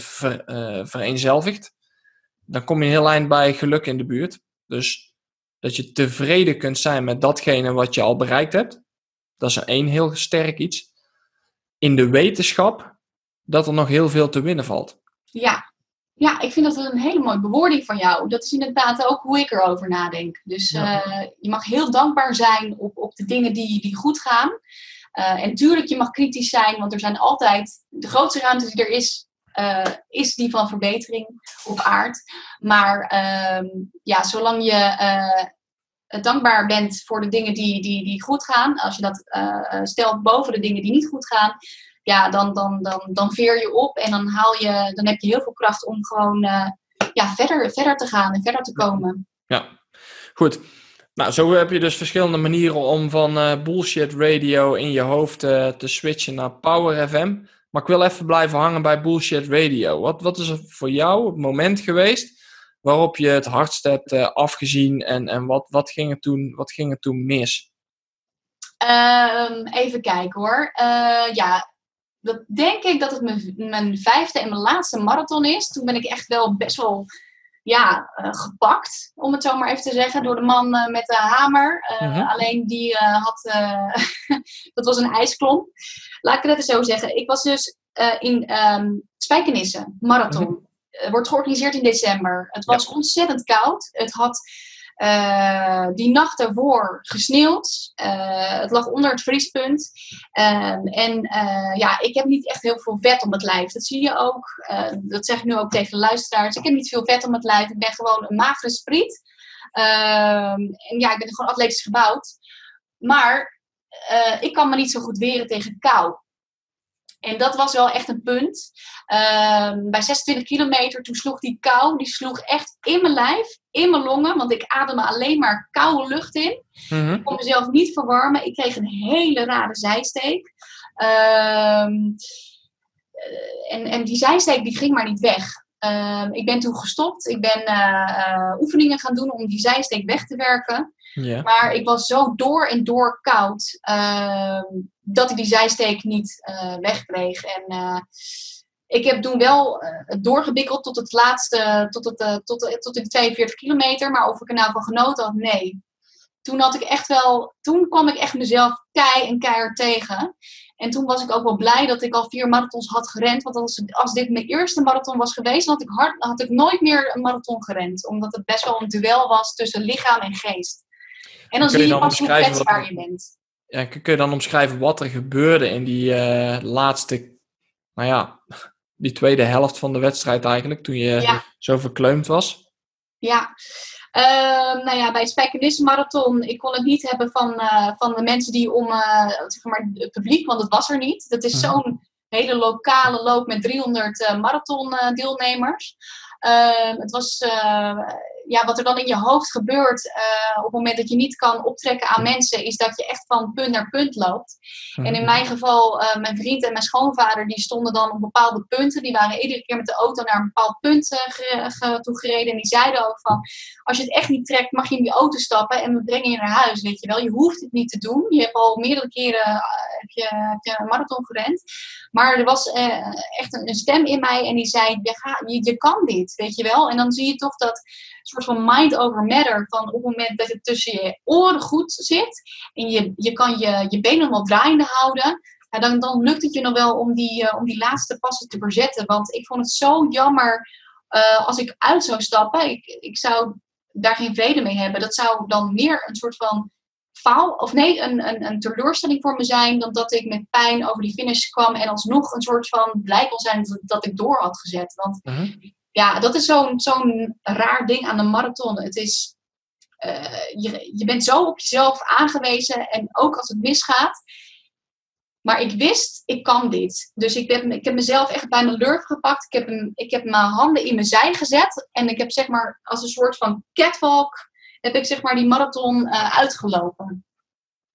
ver, vereenzelvigt, dan kom je een heel eind bij geluk in de buurt. Dus dat je tevreden kunt zijn met datgene wat je al bereikt hebt, dat is één heel sterk iets. In de wetenschap dat er nog heel veel te winnen valt. Ja. ja, ik vind dat een hele mooie bewoording van jou. Dat is inderdaad ook hoe ik erover nadenk. Dus Ja. eh, je mag heel dankbaar zijn op, op de dingen die, die goed gaan. Eh, en tuurlijk, je mag kritisch zijn, want er zijn altijd de grootste ruimte die er is, eh, is die van verbetering op aard. Maar ehm, ja, zolang je dankbaar bent voor de dingen die, die, die goed gaan, als je dat eh, eh, stelt boven de dingen die niet goed gaan, ja, dan, dan, dan, dan veer je op en dan, haal je, dan heb je heel veel kracht om gewoon eh, ja, verder, verder te gaan en verder te komen. Ja, goed. Nou, zo heb je dus verschillende manieren om van eh, bullshit radio in je hoofd eh, te switchen naar Power FM. Maar ik wil even blijven hangen bij bullshit radio. Wat, wat is er voor jou het moment geweest waarop je het hardst hebt eh, afgezien en, en wat, wat, ging er toen, wat ging er toen mis? Ehm, even kijken hoor. Eh, ja, dat denk ik dat het mijn, mijn vijfde en mijn laatste marathon is. Toen ben ik echt wel best wel ja, eh, gepakt, om het zo maar even te zeggen, door de man met de hamer. Mhm. Alleen die had, dat was een ijsklomp. Laat ik het even zo zeggen. Ik was dus in ehm Spijkenisse, marathon. Eh, wordt georganiseerd in december. Het was ontzettend koud. Het had eh, die nacht daarvoor gesneeuwd. Eh, het lag onder het vriespunt. Ehm, en eh, ja, ik heb niet echt heel veel vet om het lijf. Dat zie je ook. Eh, dat zeg ik nu ook tegen de luisteraars. Ik heb niet veel vet om het lijf. Ik ben gewoon een magere spriet. Ehm, en ja, ik ben gewoon atletisch gebouwd. Maar eh, ik kan me niet zo goed weren tegen kou. En dat was wel echt een punt. Ehm, bij 26 kilometer, toen sloeg die kou, die sloeg echt in mijn lijf, in mijn longen. Want ik ademde alleen maar koude lucht in. Mhm. Ik kon mezelf niet verwarmen. Ik kreeg een hele rare zijsteek. Ehm, eh, en, en die zijsteek die ging maar niet weg. Ehm, ik ben toen gestopt. Ik ben eh, eh, oefeningen gaan doen om die zijsteek weg te werken. Maar ik was zo door en door koud ehm, dat ik die zijsteek niet eh, wegkreeg. En eh, ik heb toen wel eh, doorgebikkeld tot het laatste, tot, het, tot, tot de 42 kilometer. Maar of ik er nou van genoten had, nee. Toen had ik echt wel, toen kwam ik echt mezelf kei en keihard tegen. En toen was ik ook wel blij dat ik al vier marathons had gerend. Want als, als dit mijn eerste marathon was geweest, dan had ik, hard, had ik nooit meer een marathon gerend. Omdat het best wel een duel was tussen lichaam en geest. En dan Kun zie je dan pas hoe omschrijven wat kwetsbaar er- je bent. Ja, kun je dan omschrijven wat er gebeurde in die eh, laatste, nou ja, die tweede helft van de wedstrijd eigenlijk, toen je Ja. zo verkleumd was? Ja. Ehm, nou ja, bij Spijkenisse Marathon, ik kon het niet hebben van, eh, van de mensen die om, eh, zeg maar, het publiek, want het was er niet. Dat is Mhm. zo'n hele lokale loop met 300 eh, marathon deelnemers. Ehm, het was, ja, wat er dan in je hoofd gebeurt eh, op het moment dat je niet kan optrekken aan mensen, is dat je echt van punt naar punt loopt. En in mijn geval, eh, mijn vriend en mijn schoonvader, die stonden dan op bepaalde punten. Die waren iedere keer met de auto naar een bepaald punt ge- toe gereden. En die zeiden ook van, als je het echt niet trekt, mag je in die auto stappen en we brengen je naar huis, weet je wel. Je hoeft het niet te doen. Je hebt al meerdere keren heb je, heb je een marathon gerend. Maar er was echt een, een stem in mij en die zei, je, ga, je, je kan dit, weet je wel. En dan zie je toch dat soort van mind over matter, van op het moment dat het tussen je oren goed zit, en je, je kan je, je benen wel draaiende houden, ja, dan, dan lukt het je nog wel om die, eh, om die laatste passen te verzetten. Want ik vond het zo jammer eh, als ik uit zou stappen. Ik, ik zou daar geen vrede mee hebben. Dat zou dan meer een soort van faal, of nee, een, een, een teleurstelling voor me zijn, dan dat ik met pijn over die finish kwam en alsnog een soort van blij kon zijn dat, dat ik door had gezet. Want Mhm. Ja, dat is zo'n zo'n raar ding aan de marathon. Het is, eh, je, je bent zo op jezelf aangewezen en ook als het misgaat. Maar ik wist, ik kan dit. Dus ik, ben, ik heb mezelf echt bij mijn lurf gepakt. Ik heb, hem, ik heb mijn handen in mijn zij gezet. En ik heb zeg maar als een soort van catwalk, heb ik zeg maar die marathon eh, uitgelopen.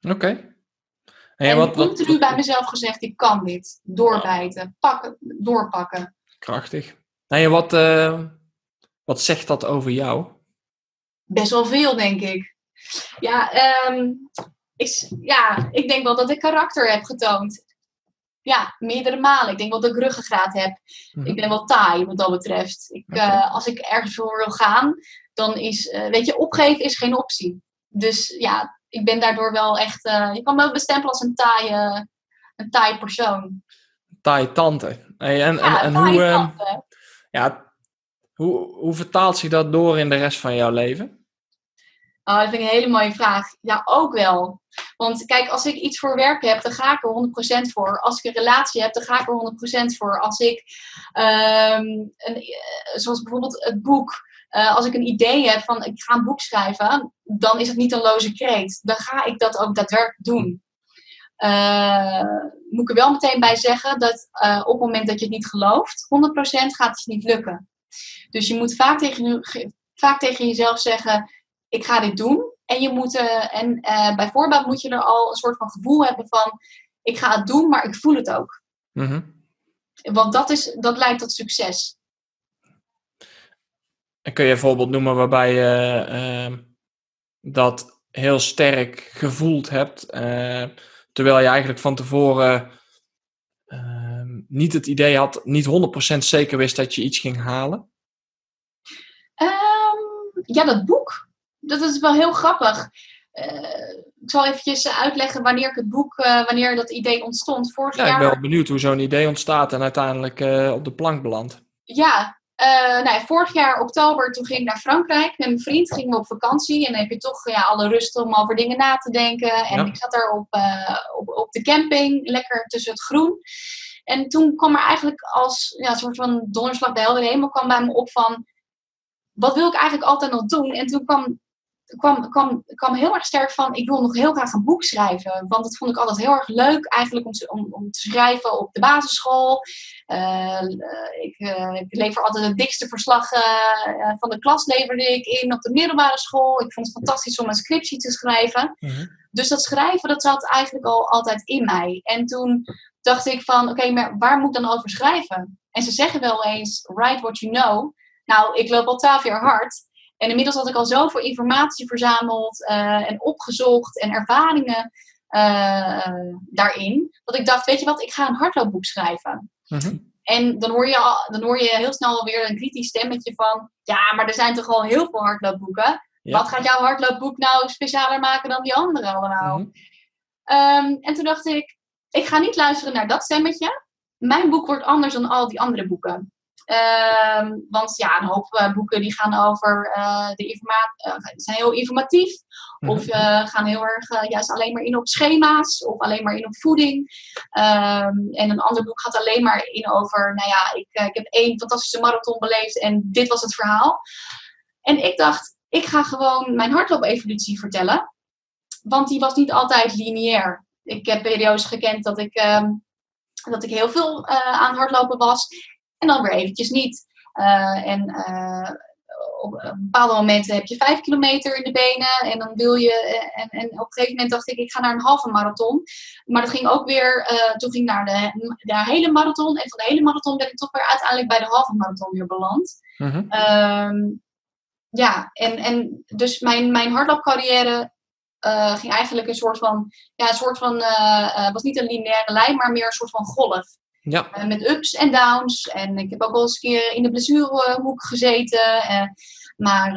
Oké. En en wat, wat, continu bij mezelf gezegd, ik kan dit. Doorbijten, pakken, doorpakken. Krachtig. En wat, eh, wat zegt dat over jou? Best wel veel, denk ik. Ja, ehm, ik, ja, ik denk wel dat ik karakter heb getoond. Ja, meerdere malen. Ik denk wel dat ik ruggengraat heb. Mhm. Ik ben wel taai wat dat betreft. Ik, eh, als ik ergens voor wil gaan, dan is, eh, weet je, opgeven is geen optie. Dus ja, ik ben daardoor wel echt, je kan me ook bestempelen als een taaie, een taaie persoon. Taaie tante. Hey, en, en, Ja, en taaie hoe, eh, tante. Ja, hoe, hoe vertaalt zich dat door in de rest van jouw leven? Oh, dat vind ik een hele mooie vraag. Ja, ook wel. Want kijk, als ik iets voor werk heb, dan ga ik er 100% voor. Als ik een relatie heb, dan ga ik er 100% voor. Als ik, ehm, een, eh, zoals bijvoorbeeld het boek, eh, als ik een idee heb van ik ga een boek schrijven, dan is het niet een loze kreet. Dan ga ik dat ook daadwerkelijk doen. Eh, moet ik er wel meteen bij zeggen dat eh, op het moment dat je het niet gelooft, 100% gaat het je niet lukken. Dus je moet vaak tegen, vaak tegen jezelf zeggen: Ik ga dit doen. En, je moet, eh, en eh, bijvoorbeeld moet je er al een soort van gevoel hebben van: Ik ga het doen, maar ik voel het ook. Mhm. Want dat, is, dat leidt tot succes. En kun je een voorbeeld noemen waarbij je dat heel sterk gevoeld hebt, terwijl je eigenlijk van tevoren ehm, niet het idee had, niet 100% zeker wist dat je iets ging halen? Ehm, ja, dat boek. Dat is wel heel grappig. Eh, ik zal eventjes uitleggen wanneer ik het boek, eh, wanneer dat idee ontstond. Vorig Ja, ik jaar. ben wel benieuwd hoe zo'n idee ontstaat en uiteindelijk eh, op de plank belandt. Ja, eh, nou ja, vorig jaar oktober toen ging ik naar Frankrijk. Met mijn vriend gingen we op vakantie. En dan heb je toch ja, alle rust om over dingen na te denken. En Ja. ik zat daar op, eh, op, op de camping, lekker tussen het groen. En toen kwam er eigenlijk als ja, een soort van donderslag de heldere hemel kwam bij me op van... Wat wil ik eigenlijk altijd nog doen? En toen kwam, kwam, kwam, kwam heel erg sterk van... Ik wil nog heel graag een boek schrijven. Want dat vond ik altijd heel erg leuk eigenlijk om te, om, om te schrijven op de basisschool. Eh, eh, ik, ik lever altijd het dikste verslag eh, van de klas leverde ik in op de middelbare school. Ik vond het fantastisch om een scriptie te schrijven. Dus dat schrijven, dat zat eigenlijk al altijd in mij. En toen dacht ik van, oké, maar waar moet ik dan over schrijven? En ze zeggen wel eens, write what you know. Nou, ik loop al twaalf jaar hard. En inmiddels had ik al zoveel informatie verzameld eh, en opgezocht en ervaringen eh, daarin. Dat ik dacht, weet je wat, ik ga een hardloopboek schrijven. Mhm. En dan hoor, je al, dan hoor je heel snel alweer een kritisch stemmetje van... Ja, maar er zijn toch al heel veel hardloopboeken. Ja. Wat gaat jouw hardloopboek nou specialer maken dan die andere allemaal? Mhm. Ehm, en toen dacht ik, ik ga niet luisteren naar dat stemmetje. Mijn boek wordt anders dan al die andere boeken. Ehm, want ja, een hoop eh, boeken die gaan over eh, de informatie, zijn heel informatief. Of Mhm. eh, gaan heel erg eh, juist alleen maar in op schema's of alleen maar in op voeding. Ehm, en een ander boek gaat alleen maar in over, nou ja, ik, eh, ik heb één fantastische marathon beleefd en dit was het verhaal. En ik dacht, ik ga gewoon mijn hardloop-evolutie vertellen. Want die was niet altijd lineair. Ik heb periodes gekend dat ik, ehm, dat ik heel veel eh, aan hardlopen was. En dan weer eventjes niet. Eh, en eh, op bepaalde momenten heb je vijf kilometer in de benen. En dan wil je. eh, en, en op een gegeven moment dacht ik, ik ga naar een halve marathon. Maar dat ging ook weer. toen ging ik naar de, de hele marathon. En van de hele marathon ben ik toch weer uiteindelijk bij de halve marathon weer beland. Mhm. Ehm, ja, en, en dus mijn, mijn hardloopcarrière ging eigenlijk een soort van, ja, een soort van, was niet een lineaire lijn, maar meer een soort van golf. Ja. Eh, met ups en downs. En ik heb ook wel eens een keer in de blessurehoek gezeten. Eh, Maar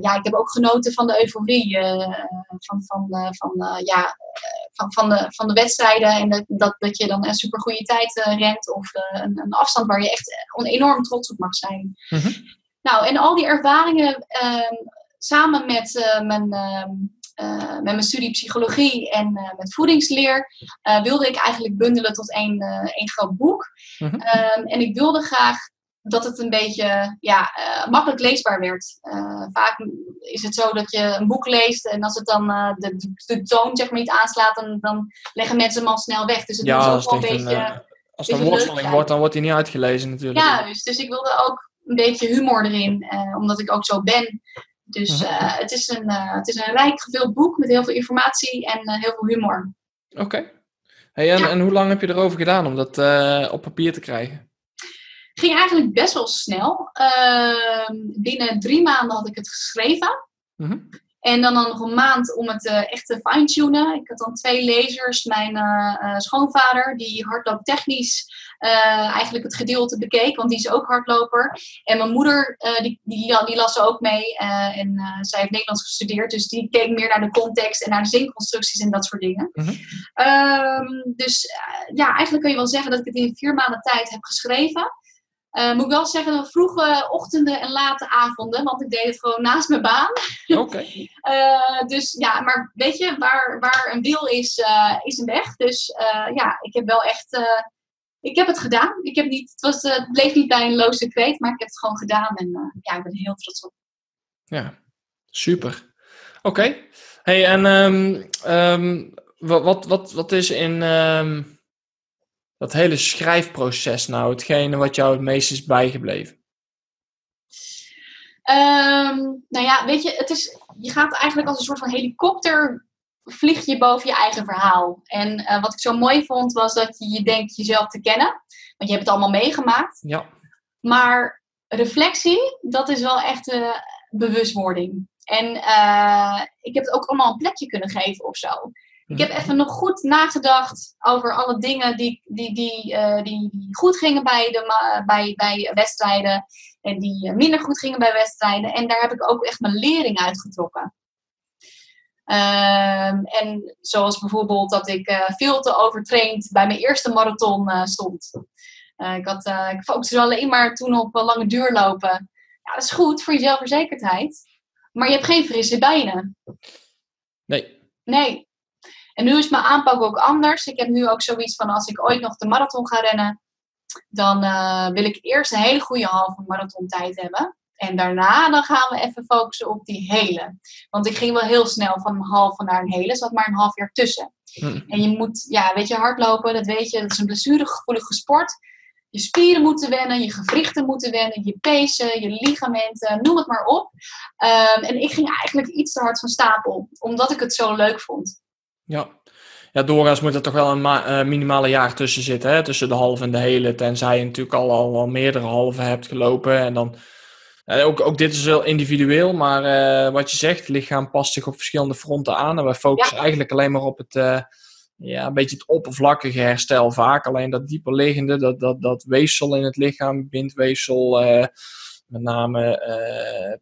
ja, ik heb ook genoten van de euforie van, van, van, ja, van, van, de, van de wedstrijden. En dat, dat, dat je dan een super goede tijd rent. Of een, een, afstand waar je echt enorm trots op mag zijn. Mhm. Nou, en al die ervaringen ehm, samen met mijn ehm, uh, met mijn studie psychologie en uh, met voedingsleer uh, wilde ik eigenlijk bundelen tot één, één groot boek. Mhm. Um, en ik wilde graag dat het een beetje ja, makkelijk leesbaar werd. vaak is het zo dat je een boek leest en als het dan de, de, toon zeg maar, niet aanslaat, dan, dan leggen mensen hem al snel weg. Dus het ja, moet als ook wel het een beetje. als het een worsteling wordt, dan wordt hij niet uitgelezen natuurlijk. Ja, dus, dus ik wilde ook een beetje humor erin, omdat ik ook zo ben. Dus Mhm. uh, het, is een, uh, het is een rijk gevuld boek met heel veel informatie en uh, heel veel humor. Oké. Okay. Hey, en, Ja. en hoe lang heb je erover gedaan om dat eh, op papier te krijgen? ging eigenlijk best wel snel. Ehm, binnen drie maanden had ik het geschreven. Mhm. En dan, dan nog een maand om het eh, echt te fine-tunen. Ik had dan twee lezers. Mijn eh, eh, schoonvader, die hardlooptechnisch eh, eigenlijk het gedeelte bekeek, want die is ook hardloper. En mijn moeder, eh, die, die, die las ook mee. eh, en zij heeft Nederlands gestudeerd, dus die keek meer naar de context en naar de zinconstructies en dat soort dingen. Mhm. Ehm, dus ja, eigenlijk kun je wel zeggen dat ik het in vier maanden tijd heb geschreven. Moet ik wel zeggen, dat vroege ochtenden en late avonden, want ik deed het gewoon naast mijn baan. Oké. Dus ja, maar weet je, waar, waar een wil is, is een weg. Dus ja, ik heb wel echt, ik heb het gedaan. Ik heb niet, het, was, eh, het bleef niet bij een loze kreet, maar ik heb het gewoon gedaan. En eh, ja, ik ben er heel trots op. Ja, super. Oké. Hey, en ehm, ehm, wat, wat, wat, wat is in ehm, dat hele schrijfproces nou hetgene wat jou het meest is bijgebleven? Nou ja, weet je, het is, je gaat eigenlijk als een soort van helikopter vlieg je boven je eigen verhaal. En eh, wat ik zo mooi vond, was dat je, je denkt jezelf te kennen. Want je hebt het allemaal meegemaakt. Ja. Maar reflectie, dat is wel echt eh, bewustwording. En eh, ik heb het ook allemaal een plekje kunnen geven of zo. Ik heb even nog goed nagedacht over alle dingen die, die, die, eh, die, goed gingen bij, de, bij, bij wedstrijden. En die minder goed gingen bij wedstrijden. En daar heb ik ook echt mijn lering uitgetrokken. Ehm, en zoals bijvoorbeeld dat ik eh, veel te overtraind bij mijn eerste marathon eh, stond. Eh, ik, had, ik focuste alleen maar toen op lange duurlopen. Ja, dat is goed voor je zelfverzekerdheid. Maar je hebt geen frisse benen. Nee. Nee. En nu is mijn aanpak ook anders. Ik heb nu ook zoiets van als ik ooit nog de marathon ga rennen, dan wil ik eerst een hele goede halve marathon tijd hebben. En daarna dan gaan we even focussen op die hele. Want ik ging wel heel snel van een halve naar een hele. Zat maar een half jaar tussen. Hm. En je moet, ja, weet je, hardlopen, dat weet je, dat is een blessuregevoelige sport. Je spieren moeten wennen, je gewrichten moeten wennen, je pezen, je ligamenten, noem het maar op. Ehm, en ik ging eigenlijk iets te hard van stapel, omdat ik het zo leuk vond. Ja. Ja, doorgaans moet er toch wel een eh, minimale jaar tussen zitten, hè? tussen de halve en de hele. Tenzij je natuurlijk al, al, al meerdere halve hebt gelopen. En dan, eh, ook, ook dit is wel individueel, maar eh, wat je zegt, het lichaam past zich op verschillende fronten aan. En wij focussen eigenlijk alleen maar op het, eh, ja, een beetje het oppervlakkige herstel vaak. Alleen dat dieper liggende, dat, dat, dat weefsel in het lichaam, bindweefsel, met name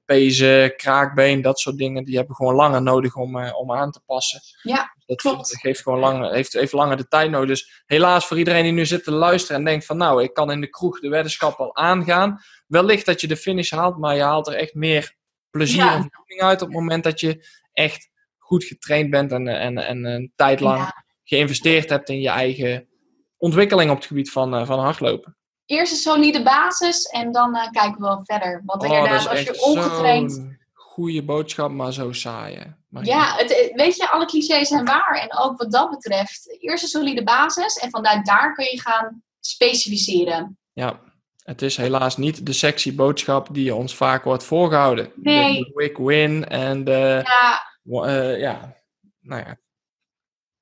pezen, kraakbeen, dat soort dingen, die hebben gewoon langer nodig om, om aan te passen. Ja, Dat klopt. geeft gewoon lang, heeft even langer de tijd nodig. Dus helaas voor iedereen die nu zit te luisteren en denkt van nou, ik kan in de kroeg de weddenschap wel aangaan. Wellicht dat je de finish haalt, maar je haalt er echt meer plezier Ja. en voldoening uit op het moment dat je echt goed getraind bent en, en, en een tijd lang Ja. geïnvesteerd hebt in je eigen ontwikkeling op het gebied van, eh, van hardlopen. Eerst een solide basis en dan eh, kijken we wel verder. Want Oh, inderdaad, als je ongetraind... goede boodschap, maar zo saai. hè. Maar Ja, het, eh, weet je, alle clichés zijn waar. En ook wat dat betreft, eerst een solide basis en vanuit daar kun je gaan specificeren. Ja, het is helaas niet de sexy boodschap die ons vaak wordt voorgehouden. De- Nee. De, quick win en de, Ja, eh, ja, nou ja.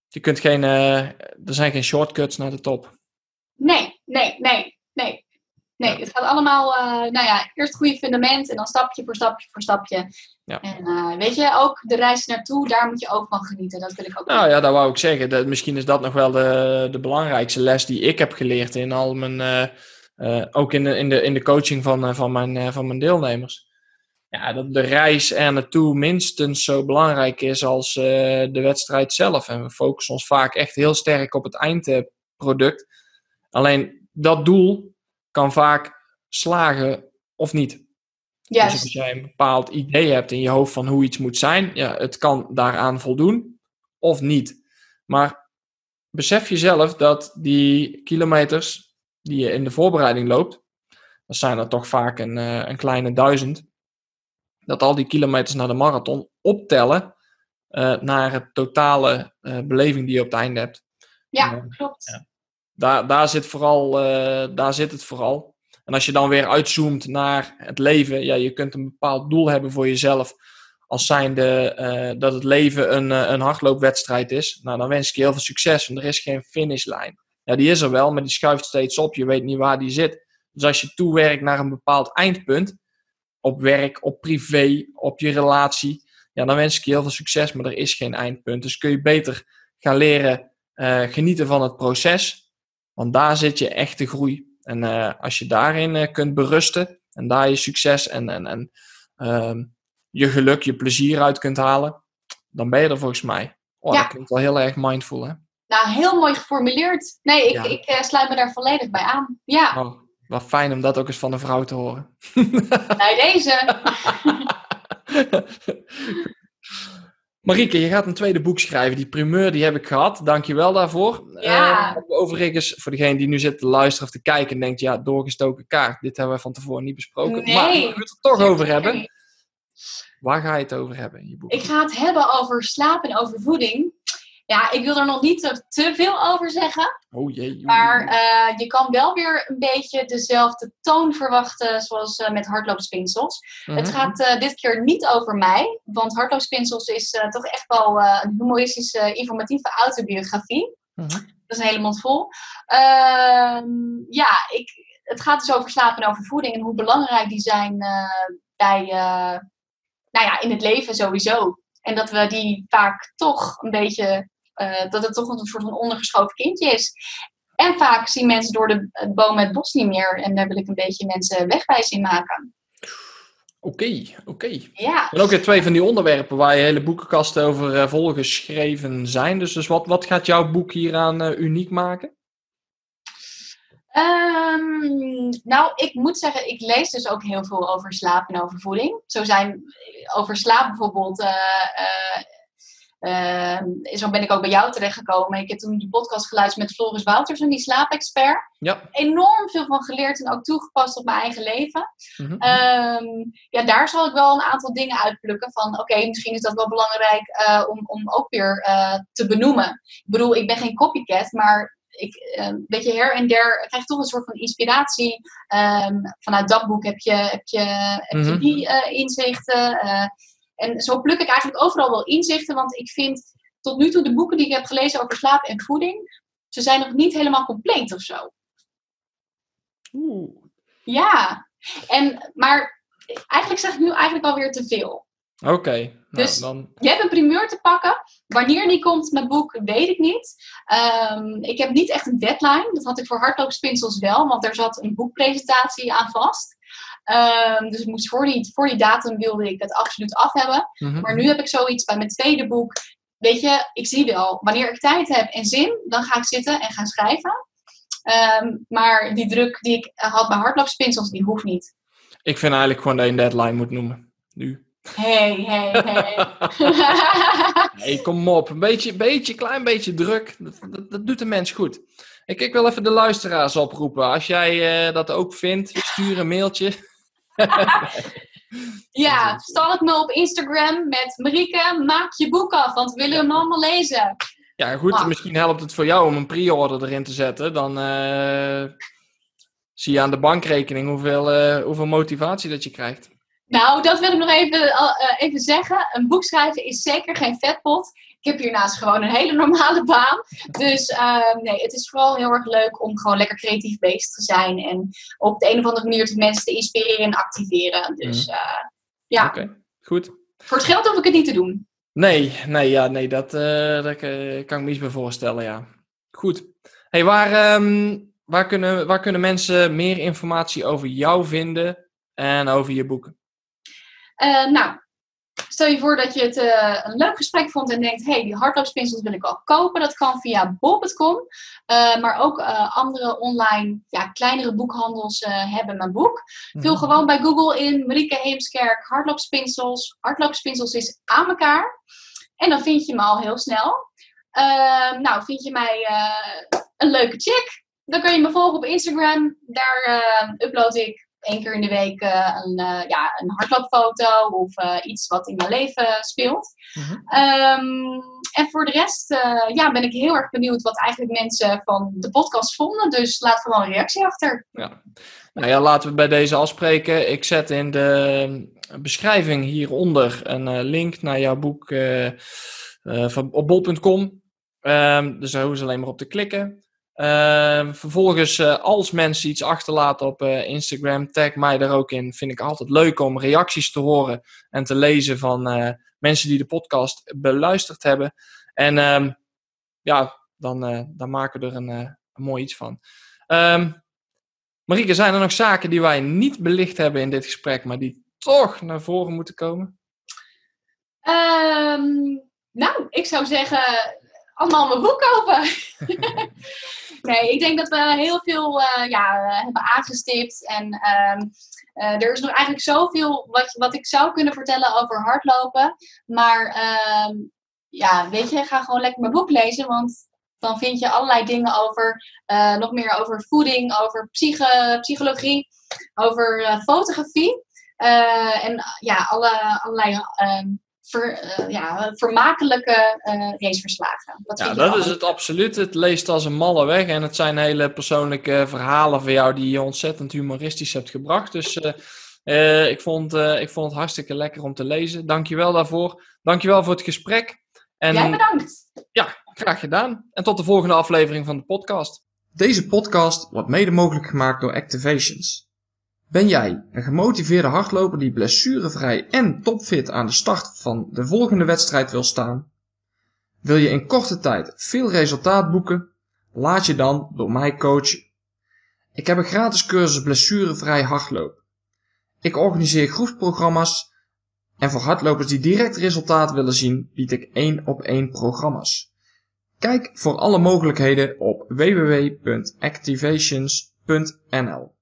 Je kunt geen, eh, er zijn geen shortcuts naar de top. nee, nee, nee, nee. Nee, Ja. het gaat allemaal, eh, nou ja, eerst goede fundament en dan stapje voor stapje voor stapje. Ja. En weet je, ook de reis naartoe, daar moet je ook van genieten. Dat wil ik ook Nou ja, dat wou ik zeggen. Dat, misschien is dat nog wel de, de belangrijkste les die ik heb geleerd in al mijn, eh, ook in de, in de, in de coaching van, eh, van, mijn, eh, van mijn deelnemers. ja, dat de reis er naartoe minstens zo belangrijk is als de wedstrijd zelf. En we focussen ons vaak echt heel sterk op het eindproduct. Alleen dat doel kan vaak slagen of niet. Dus als jij een bepaald idee hebt in je hoofd van hoe iets moet zijn, ja, het kan daaraan voldoen of niet. Maar besef jezelf dat die kilometers die je in de voorbereiding loopt, dat zijn er toch vaak een, eh, een kleine duizend, dat al die kilometers naar de marathon optellen eh, naar het totale eh, beleving die je op het einde hebt. Ja, klopt. Ja. Daar, daar, zit vooral, daar zit het vooral. En als je dan weer uitzoomt naar het leven, ja, je kunt een bepaald doel hebben voor jezelf. Als zijnde dat het leven een, een hardloopwedstrijd is. Nou, dan wens ik je heel veel succes, want er is geen finishlijn. Ja, die is er wel, maar die schuift steeds op. Je weet niet waar die zit. Dus als je toewerkt naar een bepaald eindpunt, op werk, op privé, op je relatie, ja, dan wens ik je heel veel succes, maar er is geen eindpunt. Dus kun je beter gaan leren eh, genieten van het proces, want daar zit je echte groei. En eh, als je daarin eh, kunt berusten en daar je succes en, en, en ehm, je geluk, je plezier uit kunt halen, dan ben je er volgens mij. Oh, Ja. dat klinkt wel heel erg mindful, hè? Nou, heel mooi geformuleerd. Nee, ik, Ja. ik eh, sluit me daar volledig bij aan. Ja, Oh, wat fijn om dat ook eens van een vrouw te horen. bij deze. Marieke, je gaat een tweede boek schrijven. Die primeur die heb ik gehad. Dank je wel daarvoor. Ja. Eh, overigens, voor degene die nu zit te luisteren of te kijken en denkt, ja, doorgestoken kaart. Dit hebben we van tevoren niet besproken. Nee. Maar we moeten het er toch over hebben. Waar ga je het over hebben in je boek? Ik ga het hebben over slaap en over voeding. Ja, ik wil er nog niet te, veel over zeggen. Oh jee. Maar eh, je kan wel weer een beetje dezelfde toon verwachten zoals eh, met hardloopspinsels. Het Mhm. gaat eh, dit keer niet over mij, want hardloopspinsels is toch echt wel een humoristische, informatieve autobiografie. Mhm. Dat is een hele mond vol. Ehm, ja, ik, het gaat dus over slaap en over voeding en hoe belangrijk die zijn bij, nou ja, in het leven sowieso. En dat we die vaak toch een beetje, eh, dat het toch een soort van ondergeschoven kindje is. En vaak zien mensen door de het boom het bos niet meer. En daar wil ik een beetje mensen wegwijs in maken. Oké, oké. Ja, En ook weer twee van die onderwerpen waar je hele boekenkasten over eh, volgeschreven zijn. Dus, dus wat, wat gaat jouw boek hieraan eh, uniek maken? Ehm, nou, ik moet zeggen, ik lees dus ook heel veel over slaap en over voeding. Zo zijn over slaap bijvoorbeeld. Eh, ehm, zo ben ik ook bij jou terechtgekomen. Ik heb toen die podcast geluisterd met Floris Wouters, die slaapexpert. Ja. Enorm veel van geleerd en ook toegepast op mijn eigen leven. Mhm. Ehm, ja, daar zal ik wel een aantal dingen uitplukken van, oké, misschien is dat wel belangrijk eh, om, om ook weer eh, te benoemen. Ik bedoel, ik ben geen copycat, maar ik, eh, weet je, her en der krijg toch een soort van inspiratie. Ehm, vanuit dat boek heb je, heb je, heb je Mhm. die eh, inzichten. En zo pluk ik eigenlijk overal wel inzichten, want ik vind tot nu toe de boeken die ik heb gelezen over slaap en voeding, ze zijn nog niet helemaal compleet of zo. Oeh. Ja, en, maar eigenlijk zeg ik nu eigenlijk alweer te veel. Oké, nou, Dus- dan... Je hebt een primeur te pakken. Wanneer die komt met boek, weet ik niet. Ehm, ik heb niet echt een deadline. Dat had ik voor hardloopspinsels wel, want er zat een boekpresentatie aan vast. Ehm, dus ik moest voor die, voor die datum wilde ik het absoluut af hebben. Mhm. Maar nu heb ik zoiets bij mijn tweede boek. Weet je, ik zie wel, wanneer ik tijd heb en zin, dan ga ik zitten en gaan schrijven. Ehm, maar die druk die ik had bij hardloopspinsels, die hoeft niet. Ik vind eigenlijk gewoon dat je een deadline moet noemen. Nu. Hey, hey, hey. Nee, kom op. Een beetje, beetje, klein beetje druk. Dat, dat, dat doet de mens goed. Ik, ik wil even de luisteraars oproepen. Als jij eh, dat ook vindt, stuur een mailtje. Ja, stalk me op Instagram met Marieke, maak je boek af, want we willen hem allemaal lezen. Ja, goed. Mag. Misschien helpt het voor jou om een pre-order erin te zetten. Dan eh, zie je aan de bankrekening hoeveel, eh, hoeveel motivatie dat je krijgt. Nou, dat wil ik nog even, eh, even zeggen. Een boek schrijven is zeker geen vetpot. Ik heb hiernaast gewoon een hele normale baan. Dus eh, nee, het is vooral heel erg leuk om gewoon lekker creatief bezig te zijn. En op de een of andere manier de mensen te inspireren en activeren. Dus eh, ja, Oké, goed. voor het geld hoef ik het niet te doen. Nee, nee, ja, nee dat, eh, dat eh, kan ik me iets bij voorstellen, ja. Goed. Hey, waar, ehm, waar, kunnen, waar kunnen mensen meer informatie over jou vinden en over je boeken? Nou, stel je voor dat je het eh, een leuk gesprek vond en denkt, hey, die hardloopspinsels wil ik wel kopen. Dat kan via bol.com. Uh, maar ook uh, andere online, ja, kleinere boekhandels hebben mijn boek. Vul Mhm. gewoon bij Google in Marieke Heemskerk hardloopspinsels. Hardloopspinsels is aan elkaar. En dan vind je me al heel snel. Ehm, nou, vind je mij eh, een leuke chick? Dan kun je me volgen op Instagram. Daar eh, upload ik één keer in de week eh, een, eh, ja, een hardloopfoto of eh, iets wat in mijn leven speelt. Mhm. Ehm, en voor de rest ja, ben ik heel erg benieuwd wat eigenlijk mensen van de podcast vonden. Dus laat gewoon een reactie achter. Ja. Nou ja, laten we bij deze afspreken. Ik zet in de beschrijving hieronder een link naar jouw boek uh, uh, van, op bol.com. Um, dus daar hoeven ze alleen maar op te klikken. Uh, vervolgens, uh, als mensen iets achterlaten op uh, Instagram, tag mij daar ook in. Vind ik altijd leuk om reacties te horen en te lezen van uh, mensen die de podcast beluisterd hebben. En um, ja, dan, dan maken we er een, mooi iets van. Um, Marieke, zijn er nog zaken die wij niet belicht hebben in dit gesprek, maar die toch naar voren moeten komen? Nou, ik zou zeggen, allemaal mijn boek kopen. nee, ik denk dat we heel veel uh, ja, hebben aangestipt. En um, uh, er is nog eigenlijk zoveel wat, wat ik zou kunnen vertellen over hardlopen. Maar um, ja, weet je, ga gewoon lekker mijn boek lezen. Want dan vind je allerlei dingen over, nog meer over voeding, over psychologie, over fotografie. En ja, alle, allerlei ver, uh, ja, vermakelijke uh, raceverslagen. Dat ja, dat is het absoluut. Het leest als een malle weg. En het zijn hele persoonlijke verhalen van jou die je ontzettend humoristisch hebt gebracht. Dus uh, ik, vond, ik vond het hartstikke lekker om te lezen. Dankjewel daarvoor. Dankjewel voor het gesprek. En, Jij bedankt. Ja, graag gedaan. En tot de volgende aflevering van de podcast. Deze podcast wordt mede mogelijk gemaakt door Activations. Ben jij een gemotiveerde hardloper die blessurevrij en topfit aan de start van de volgende wedstrijd wil staan? Wil je in korte tijd veel resultaat boeken? Laat je dan door mij coachen. Ik heb een gratis cursus blessurevrij hardlopen. Ik organiseer groepsprogramma's en voor hardlopers die direct resultaat willen zien, bied ik één op één programma's. Kijk voor alle mogelijkheden op www.activations.nl